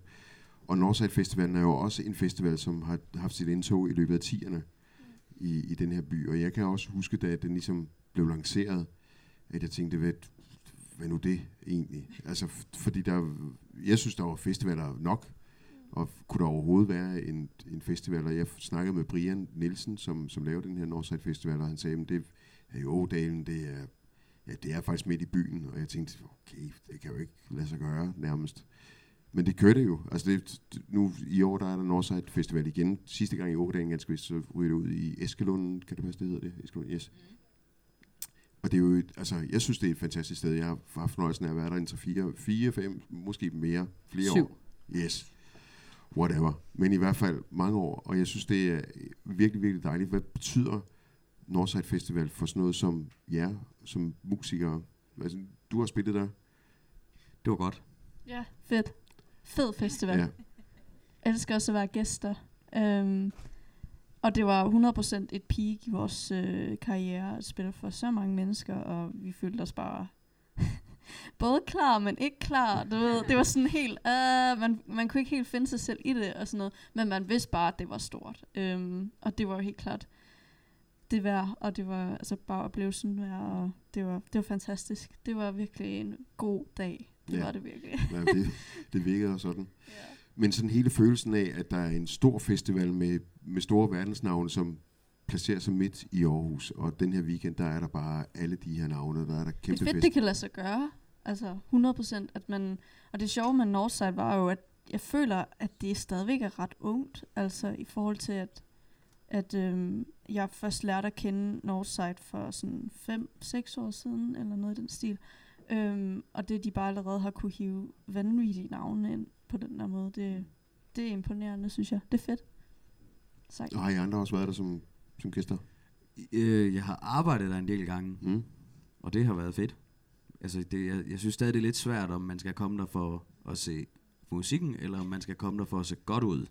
Og Northside Festivalen er jo også en festival, som har haft sit indtog i løbet af 10'erne i, i den her by. Og jeg kan også huske, da den ligesom blev lanceret, at jeg tænkte, hvad, hvad nu det egentlig? Altså, fordi der, jeg synes, der var festivaler nok Og kunne der overhovedet være en, en festival? Og jeg snakkede med Brian Nielsen, som, som laver den her Northside Festival, og han sagde, at det er i Ådalen, det er, ja, det er faktisk midt i byen. Og jeg tænkte, okay, det kan jo ikke lade sig gøre nærmest. Men det kørte jo. Altså det, nu i år, der er der Northside Festival igen. Sidste gang i Ådalen, ganske vist, så ryger det ud i Eskelund, kan det passe, det hedder det? Eskelund, yes. Og det er jo, et, altså, jeg synes, det er et fantastisk sted. Jeg har haft fornøjelsen af at være der indtil fire, fire, fem, måske mere, flere Syv. år. Yes. Whatever. Men i hvert fald mange år, og jeg synes, det er virkelig, virkelig dejligt. Hvad betyder Northside Festival for sådan noget som jer, som musikere? Altså, du har spillet der. Det var godt. Ja, fedt. Fed festival. Ja. Jeg elsker også at være gæster. Um, og det var 100% et peak i vores øh, karriere at spille for så mange mennesker, og vi følte os bare både klar, men ikke klar. Du ved, det var sådan helt, uh, man, man kunne ikke helt finde sig selv i det og sådan noget, men man vidste bare, at det var stort. Um, og det var jo helt klart det værd, og det var altså bare oplevelsen værd, og det var, det var fantastisk. Det var virkelig en god dag. Det Ja. var det virkelig. Ja, det, det virkede sådan. Men sådan hele følelsen af, at der er en stor festival med, med store verdensnavne, som placerer sig midt i Aarhus, og den her weekend, der er der bare alle de her navne, der er der Det kæmpe er fedt, fest. det kan lade sig gøre. Altså 100%. At man, og det sjove med Northside var jo, at jeg føler, at det stadigvæk er ret ungt. Altså i forhold til, at, at øhm, jeg først lærte at kende Northside for sådan 5-6 år siden, eller noget i den stil. Øhm, og det, de bare allerede har kunne hive vanvittige navne ind på den der måde, det, det er imponerende, synes jeg. Det er fedt. Sejt. Og har I andre også været der som, som gæster? Øh, jeg har arbejdet der en del gange, mm. og det har været fedt. Altså, det, jeg, jeg synes stadig, det er lidt svært, om man skal komme der for at se musikken, eller om man skal komme der for at se godt ud,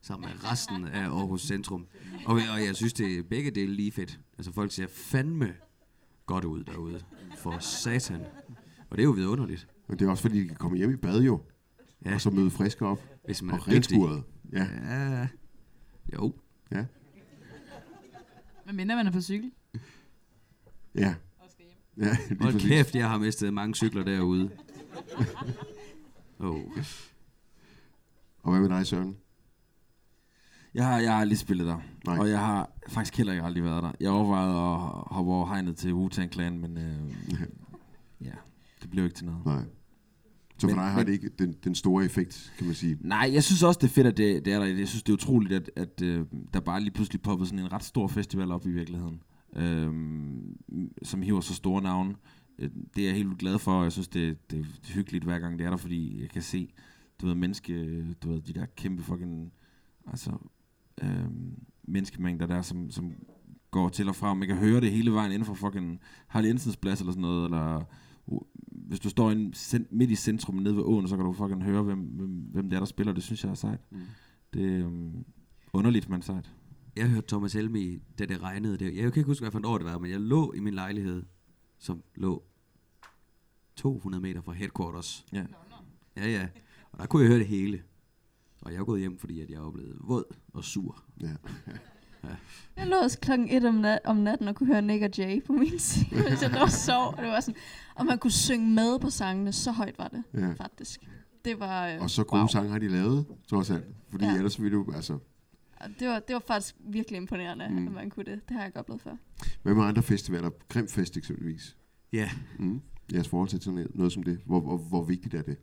sammen med resten af Aarhus Centrum. Og, og jeg synes, det er begge dele lige fedt. Altså, folk ser fandme godt ud derude, for satan. Og det er jo vidunderligt. Men det er også fordi, de kan komme hjem i bad jo, Ja. og så møde friske op. Hvis man og er renskuret. Ja. ja. Jo. Ja. Men mindre man er på cykel. Ja. Ja, lige Hold præcis. kæft, jeg har mistet mange cykler derude. oh. Og hvad med dig, Søren? Jeg har, jeg har aldrig spillet der. Nej. Og jeg har faktisk heller ikke aldrig været der. Jeg overvejede at hoppe over hegnet til Wu-Tang Clan, men øh, ja, det blev ikke til noget. Nej. Så for Men- dig har men- det ikke den, den store effekt, kan man sige. Nej, jeg synes også, det er fedt, at det, det er der. Jeg synes, det er utroligt, at, at øh, der bare lige pludselig poppede sådan en ret stor festival op i virkeligheden. Øhm, som hiver så store navne. Øh, Det er jeg helt glad for, og jeg synes, det, det, er hyggeligt hver gang det er der, fordi jeg kan se, du ved, menneske, du ved, de der kæmpe fucking, altså, øhm, menneskemængder der, som, som går til og fra. Man kan høre det hele vejen inden for fucking Harald Jensens plads eller sådan noget, eller hvis du står inde, midt i centrum nede ved åen, så kan du fucking høre, hvem, hvem, hvem det er, der spiller. Det synes jeg er sejt. Mm. Det er um, underligt, men sejt. Jeg hørte Thomas Helmi, da det regnede. Det, jeg kan ikke huske, hvad for et år det var, men jeg lå i min lejlighed, som lå 200 meter fra headquarters. Ja. Ja, ja. Og der kunne jeg høre det hele. Og jeg er gået hjem, fordi at jeg er blevet våd og sur. Ja. Ja. Jeg lå også klokken 1 om, nat, om natten og kunne høre Nick og Jay på min side, hvis jeg lå og sov. Og, det var sådan, og man kunne synge med på sangene, så højt var det Ja. faktisk. Det var, øh, Og så gode wow. sange har de lavet, trods alt. Fordi Ja. ellers ville du, altså... Det var, det var faktisk virkelig imponerende, Mm. at man kunne det. Det har jeg ikke oplevet før. Hvad med andre festivaler? Grimfest eksempelvis. Ja. Mm. Jeres forhold til sådan noget, noget som det. Hvor, hvor, hvor vigtigt er det?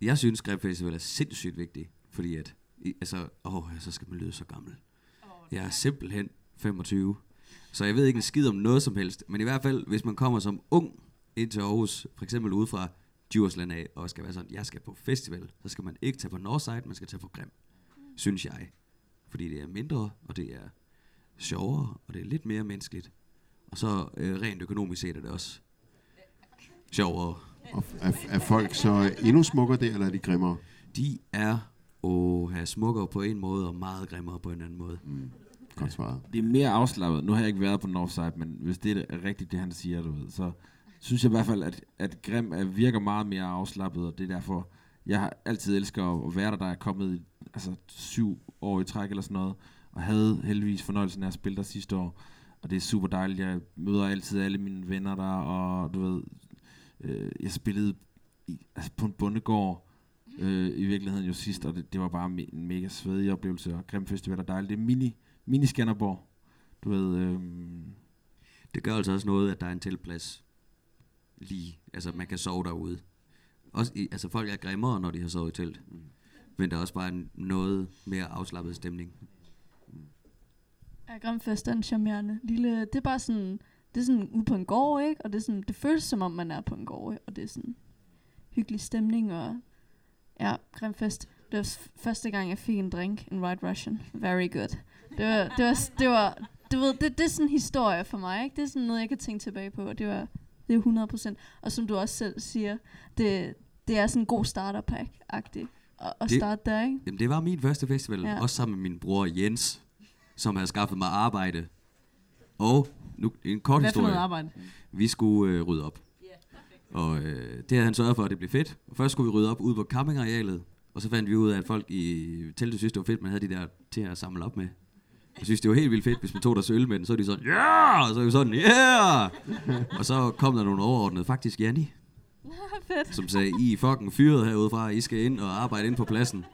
Jeg synes, Greb Festival er sindssygt vigtig, fordi at, altså, åh, så skal man lyde så gammel. Jeg er simpelthen 25, så jeg ved ikke en skid om noget som helst, men i hvert fald, hvis man kommer som ung ind til Aarhus, for eksempel ude fra Djursland af, og skal være sådan, jeg skal på festival, så skal man ikke tage på Northside, man skal tage på Grim, synes jeg. Fordi det er mindre, og det er sjovere, og det er lidt mere menneskeligt. Og så øh, rent økonomisk set er det også sjovere. Og er, er folk så endnu smukkere der, eller er de grimmere? De er og have smukkere på en måde, og meget grimmere på en anden måde. Mm. Godt svaret. Det er mere afslappet. Nu har jeg ikke været på Northside, men hvis det er rigtigt, det han siger, du ved, så synes jeg i hvert fald, at, at Grim er, virker meget mere afslappet, og det er derfor, jeg har altid elsket at, være der, der er kommet i, altså, syv år i træk eller sådan noget, og havde heldigvis fornøjelsen af at spille der sidste år, og det er super dejligt. Jeg møder altid alle mine venner der, og du ved, øh, jeg spillede i, altså på en bondegård øh, i virkeligheden jo sidst, og det, det var bare me- en mega svedig oplevelse, og Grim Festival er dejligt. Det er mini, mini Skanderborg, du ved, øh, Det gør altså også noget, at der er en teltplads lige. Altså, man kan sove derude. Også i, altså, folk er grimmere, når de har sovet i telt. Mm. Men der er også bare en noget mere afslappet stemning. Ja, Grimfest er en charmerende lille... Det er bare sådan... Det er sådan ude på en gård, ikke? Og det, er sådan, det føles som om, man er på en gård, ikke? Og det er sådan hyggelig stemning, og... Ja, Grimfest. Det var første gang, jeg fik en drink, en White Russian. Very good. Det var... Det var, det var du ved, det, det er sådan en historie for mig, ikke? Det er sådan noget, jeg kan tænke tilbage på, og det var... Det er 100%. Og som du også selv siger, det, det er sådan en god starter pack-agtig at, at Det- starte der, ikke? Jamen, det var min første festival, Ja. også sammen med min bror Jens, som havde skaffet mig arbejde. Og nu en kort Hvad historie. noget arbejde? Vi skulle øh, rydde op. Og øh, det havde han sørget for, at det blev fedt. Først skulle vi rydde op ude på campingarealet, og så fandt vi ud af, at folk i teltet synes, det var fedt, man havde de der til at samle op med. Jeg synes, det var helt vildt fedt, hvis man tog deres øl med den, så er de sådan, ja, yeah! og så er vi sådan, ja! Yeah! og så kom der nogle overordnede, faktisk Janni, Fedt. som sagde, I er fucking fyret herude fra, I skal ind og arbejde ind på pladsen.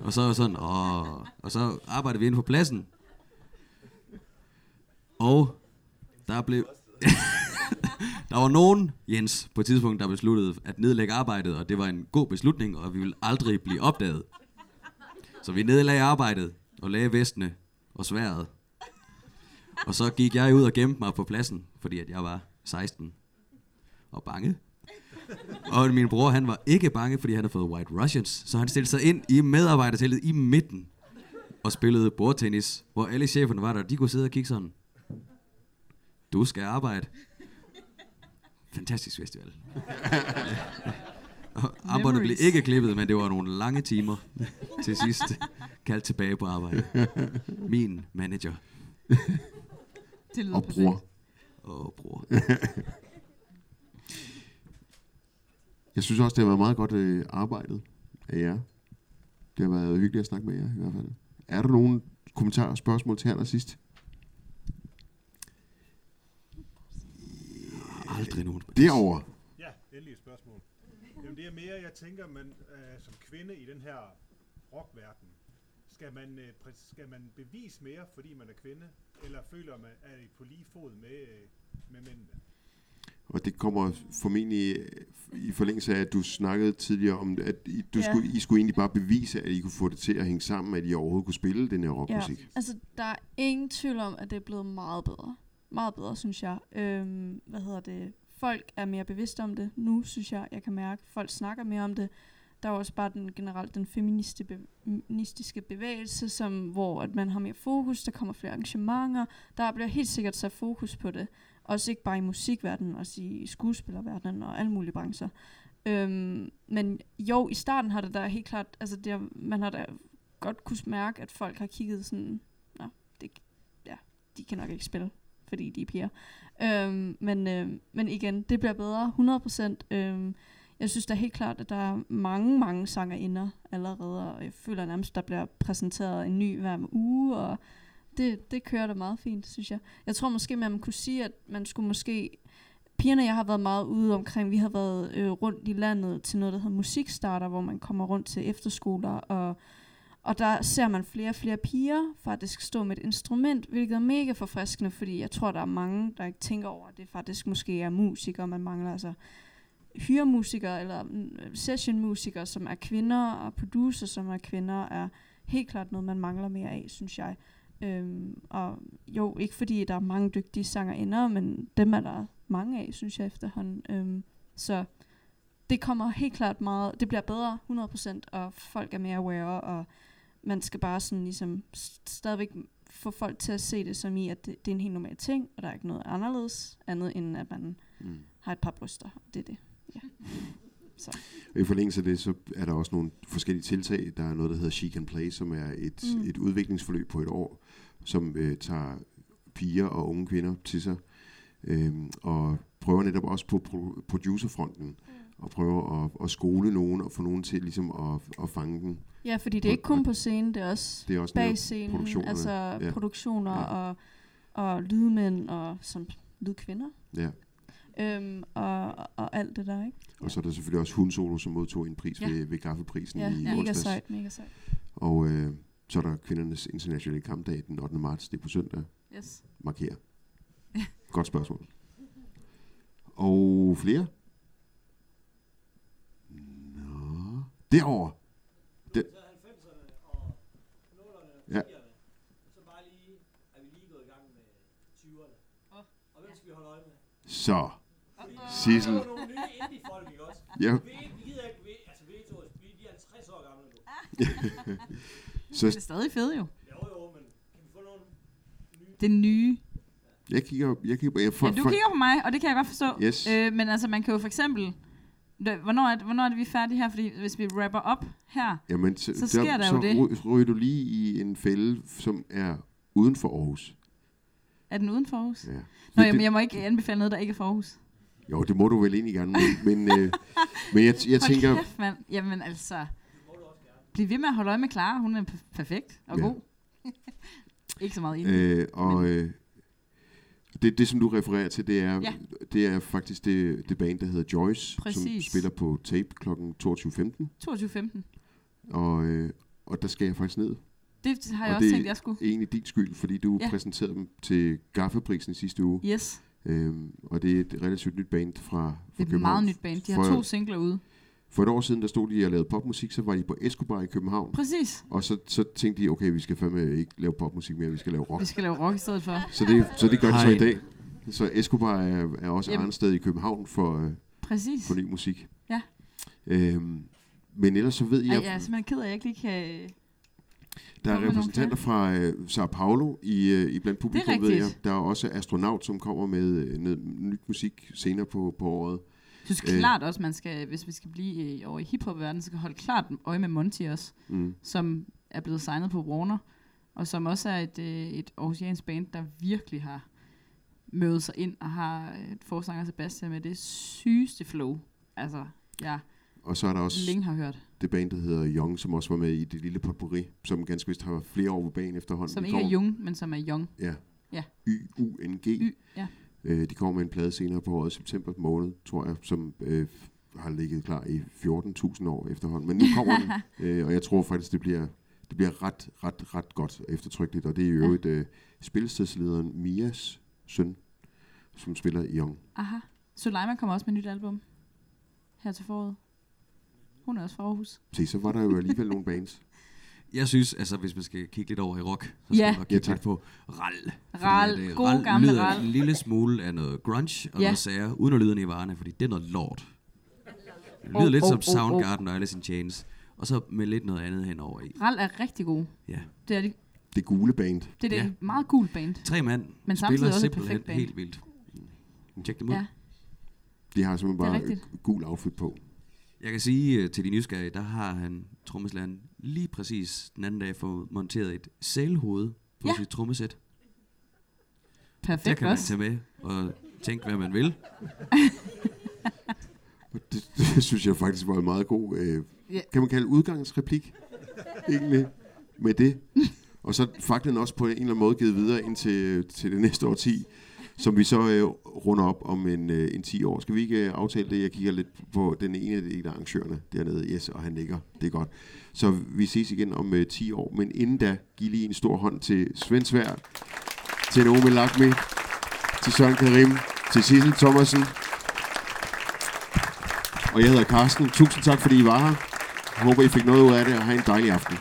Og så var sådan, Åh. og så arbejdede vi ind på pladsen. Og der blev... der var nogen, Jens, på et tidspunkt, der besluttede at nedlægge arbejdet, og det var en god beslutning, og vi ville aldrig blive opdaget. Så vi nedlagde arbejdet, og lagde vestene og sværet. Og så gik jeg ud og gemte mig på pladsen, fordi at jeg var 16 og bange. Og min bror, han var ikke bange, fordi han havde fået White Russians. Så han stillede sig ind i medarbejderteltet i midten og spillede bordtennis, hvor alle cheferne var der, og de kunne sidde og kigge sådan. Du skal arbejde. Fantastisk festival. Og Armbåndet blev ikke klippet, men det var nogle lange timer til sidst. Kaldt tilbage på arbejde. Min manager Det lyder Og perfekt. bror. og bror. Jeg synes også, det har været meget godt øh, arbejdet af jer. Det har været hyggeligt at snakke med jer i hvert fald. Er der nogen kommentarer og spørgsmål til her sidst? Aldrig nogen. Derover. Ja, endelig et spørgsmål. Jamen det er mere, jeg tænker, man øh, som kvinde i den her rockverden, skal man, øh, skal man bevise mere, fordi man er kvinde, eller føler man, er I på lige fod med, øh, med mændene? Og det kommer formentlig øh, i forlængelse af, at du snakkede tidligere om, at I, du Ja. skulle, I skulle egentlig bare bevise, at I kunne få det til at hænge sammen, at I overhovedet kunne spille den her rockmusik. Ja, altså der er ingen tvivl om, at det er blevet meget bedre. Meget bedre, synes jeg. Øhm, hvad hedder det? Folk er mere bevidste om det nu, synes jeg. Jeg kan mærke, folk snakker mere om det. Der er også bare den generelt den feministiske bevægelse, som, hvor at man har mere fokus, der kommer flere arrangementer. Der bliver helt sikkert sat fokus på det. Også ikke bare i musikverdenen, også i skuespillerverdenen og alle mulige brancher. Øhm, men jo, i starten har det da helt klart, altså det, man har da godt kunne mærke, at folk har kigget sådan, nå, det, ja, de kan nok ikke spille, fordi de er piger. Øhm, men, øhm, men igen, det bliver bedre, 100%. Øhm, jeg synes da helt klart, at der er mange, mange sangerinder allerede, og jeg føler nærmest, der bliver præsenteret en ny hver uge, og det, det kører da meget fint, synes jeg. Jeg tror måske, man kunne sige, at man skulle måske... Pigerne, jeg har været meget ude omkring, vi har været øh, rundt i landet til noget, der hedder Musikstarter, hvor man kommer rundt til efterskoler, og, og der ser man flere og flere piger faktisk stå med et instrument, hvilket er mega forfriskende, fordi jeg tror, der er mange, der ikke tænker over, at det faktisk måske er musikere, man mangler. Altså, hyremusikere eller mm, sessionmusikere, som er kvinder, og producer, som er kvinder, er helt klart noget, man mangler mere af, synes jeg. Øhm, og jo, ikke fordi der er mange dygtige sangerinder, men dem er der mange af, synes jeg efterhånden. Øhm, så det kommer helt klart meget, det bliver bedre 100%, og folk er mere aware, og man skal bare sådan ligesom st- stadigvæk få folk til at se det som i, at det, det er en helt normal ting, og der er ikke noget anderledes, andet end at man Mm. har et par bryster. Det er det. Ja. Så. I forlængelse af det, så er der også nogle forskellige tiltag. Der er noget, der hedder She Can Play, som er et, Mm. mm. et udviklingsforløb på et år, som øh, tager piger og unge kvinder til sig, øhm, og prøver netop også på pro- producerfronten, og prøver at, at skole nogen, og få nogen til ligesom at, at fange dem. Ja, fordi det er ikke kun på scenen, det er også, Det er også bag scenen, produktionerne. altså Ja. produktioner Ja. og, og lydmænd og som lydkvinder. Ja. Øhm, og, og, alt det der, ikke? Og så er der selvfølgelig også Hundsolo, som modtog en pris Ja. ja. ved, ved Gaffeprisen Ja, i mega onsdags. sejt, mega sejt. Og øh, så er der kvindernes internationale kampdag den 8. marts, det er på søndag. Yes. Markerer. Godt spørgsmål. Og flere? Nå. Derovre. Den. Ja. Så. Sissel. Ja. Så, det Så er stadig fedt jo. Det nye. jeg kigger, jeg kigger, jeg får, Ja, du kigger på mig, og det kan jeg godt forstå. Yes. Øh, men altså, man kan jo for eksempel... Hvornår, er det, hvornår er det, vi er færdige her? Fordi hvis vi rapper op her, Jamen, så, så sker der, så jo det. ry- ryger du lige i en fælde, som er uden for Aarhus. Er den uden for Aarhus? Ja. Nå, jamen, jeg må ikke anbefale noget, der ikke er for Aarhus. Jo, det må du vel egentlig gerne, men, men, øh, men jeg, jeg tænker... Kæft, mand. Jamen altså... Bliv ved med at holde øje med Clara. Hun er perfekt og Ja. god. ikke så meget enig. Øh, og øh, det, det, som du refererer til, det er, Ja. det er faktisk det, det band, der hedder Joyce, Præcis. som spiller på tape kl. 22.15. 22.15. Og, øh, og der skal jeg faktisk ned. Det har jeg og også det tænkt, jeg skulle. er egentlig din skyld, fordi du Ja. præsenterede dem til Gaffeprisen sidste uge. Yes. Øhm, og det er et relativt nyt band fra, fra Det er et meget nyt band. De har to singler ude. For et år siden, der stod de og lavede popmusik, så var de på Escobar i København. Præcis. Og så, så tænkte de, okay, vi skal fandme ikke lave popmusik mere, vi skal lave rock. Vi skal lave rock i stedet for. Så det, så det gør de så i dag. Så Escobar er, er også. Jamen. sted i København for, øh, Præcis. for ny musik. Ja. Øhm, men ellers så ved Ej, jeg, jeg er simpelthen ked af, at jeg ikke lige kan... der er repræsentanter fra øh, Sao Paulo i, øh, i blandt publikum, ved jeg. Der er også Astronaut, som kommer med øh, noget nyt musik senere på, på året. Jeg synes Øh. klart også, man skal, hvis vi skal blive øh, over i hiphop-verdenen, så skal holde klart øje med Monty også, Mm. som er blevet signet på Warner, og som også er et, øh, et aarhusiansk band, der virkelig har mødet sig ind og har øh, et forsanger Sebastian med det sygeste flow. Altså, ja, Og så er der også længe har hørt. det band, der hedder Young, som også var med i det lille potpourri, som ganske vist har flere år på banen efterhånden. Som ikke er Jung, men som er Young. Ja. Ja. Y-U-N-G. Y, ja. Øh, de kommer med en plade senere på året, september måned, tror jeg, som øh, har ligget klar i 14.000 år efterhånden. Men nu kommer den, øh, og jeg tror faktisk, det bliver, det bliver ret, ret, ret godt eftertrykkeligt. Og det er i øvrigt øh, spilstedslederen Mias søn, som spiller i Young. Aha. Suleiman kommer også med et nyt album her til foråret. Hun er også fra Aarhus. Se, så var der jo alligevel nogle bands. Jeg synes, altså hvis man skal kigge lidt over i rock, så skal Ja. man nok kigge Ja, lidt på Ral. Ral, at, god gamle lyder Ral. en lille smule af noget grunge og Ja. noget sager, uden at lyde Nirvana, fordi det er noget lort. Det lyder Oh, lidt oh, som oh, Soundgarden og Alice in Chains, og så med lidt noget andet henover i. Ral er rigtig god. Ja. Det er det. Det gule band. Det er det ja. meget cool band. Tre mand Men spiller samtidig også et simpelthen perfekt band. helt vildt. Tjek dem ud. Ja. De har simpelthen bare gul outfit på. Jeg kan sige uh, til de nysgerrige, der har han trommeslæren lige præcis den anden dag fået monteret et sælhoved på Ja. sit trommesæt. Der Perfekt kan man også. tage med og tænke, hvad man vil. Det, det synes jeg faktisk var en meget god, øh, Ja. kan man kalde udgangsreplik, egentlig, med det. Og så fakten også på en eller anden måde givet videre ind til, til det næste årti, som vi så øh, runder op om en, øh, en 10 år. Skal vi ikke øh, aftale det? Jeg kigger lidt på den ene af de arrangørerne dernede, yes, og han ligger. Det er godt. Så vi ses igen om øh, 10 år, men inden da, giv lige en stor hånd til Svend Svær, til Naomi Lakmi, til Søren Karim, til Sissel Thomasen, og jeg hedder Carsten. Tusind tak, fordi I var her. Jeg håber, I fik noget ud af det, og have en dejlig aften.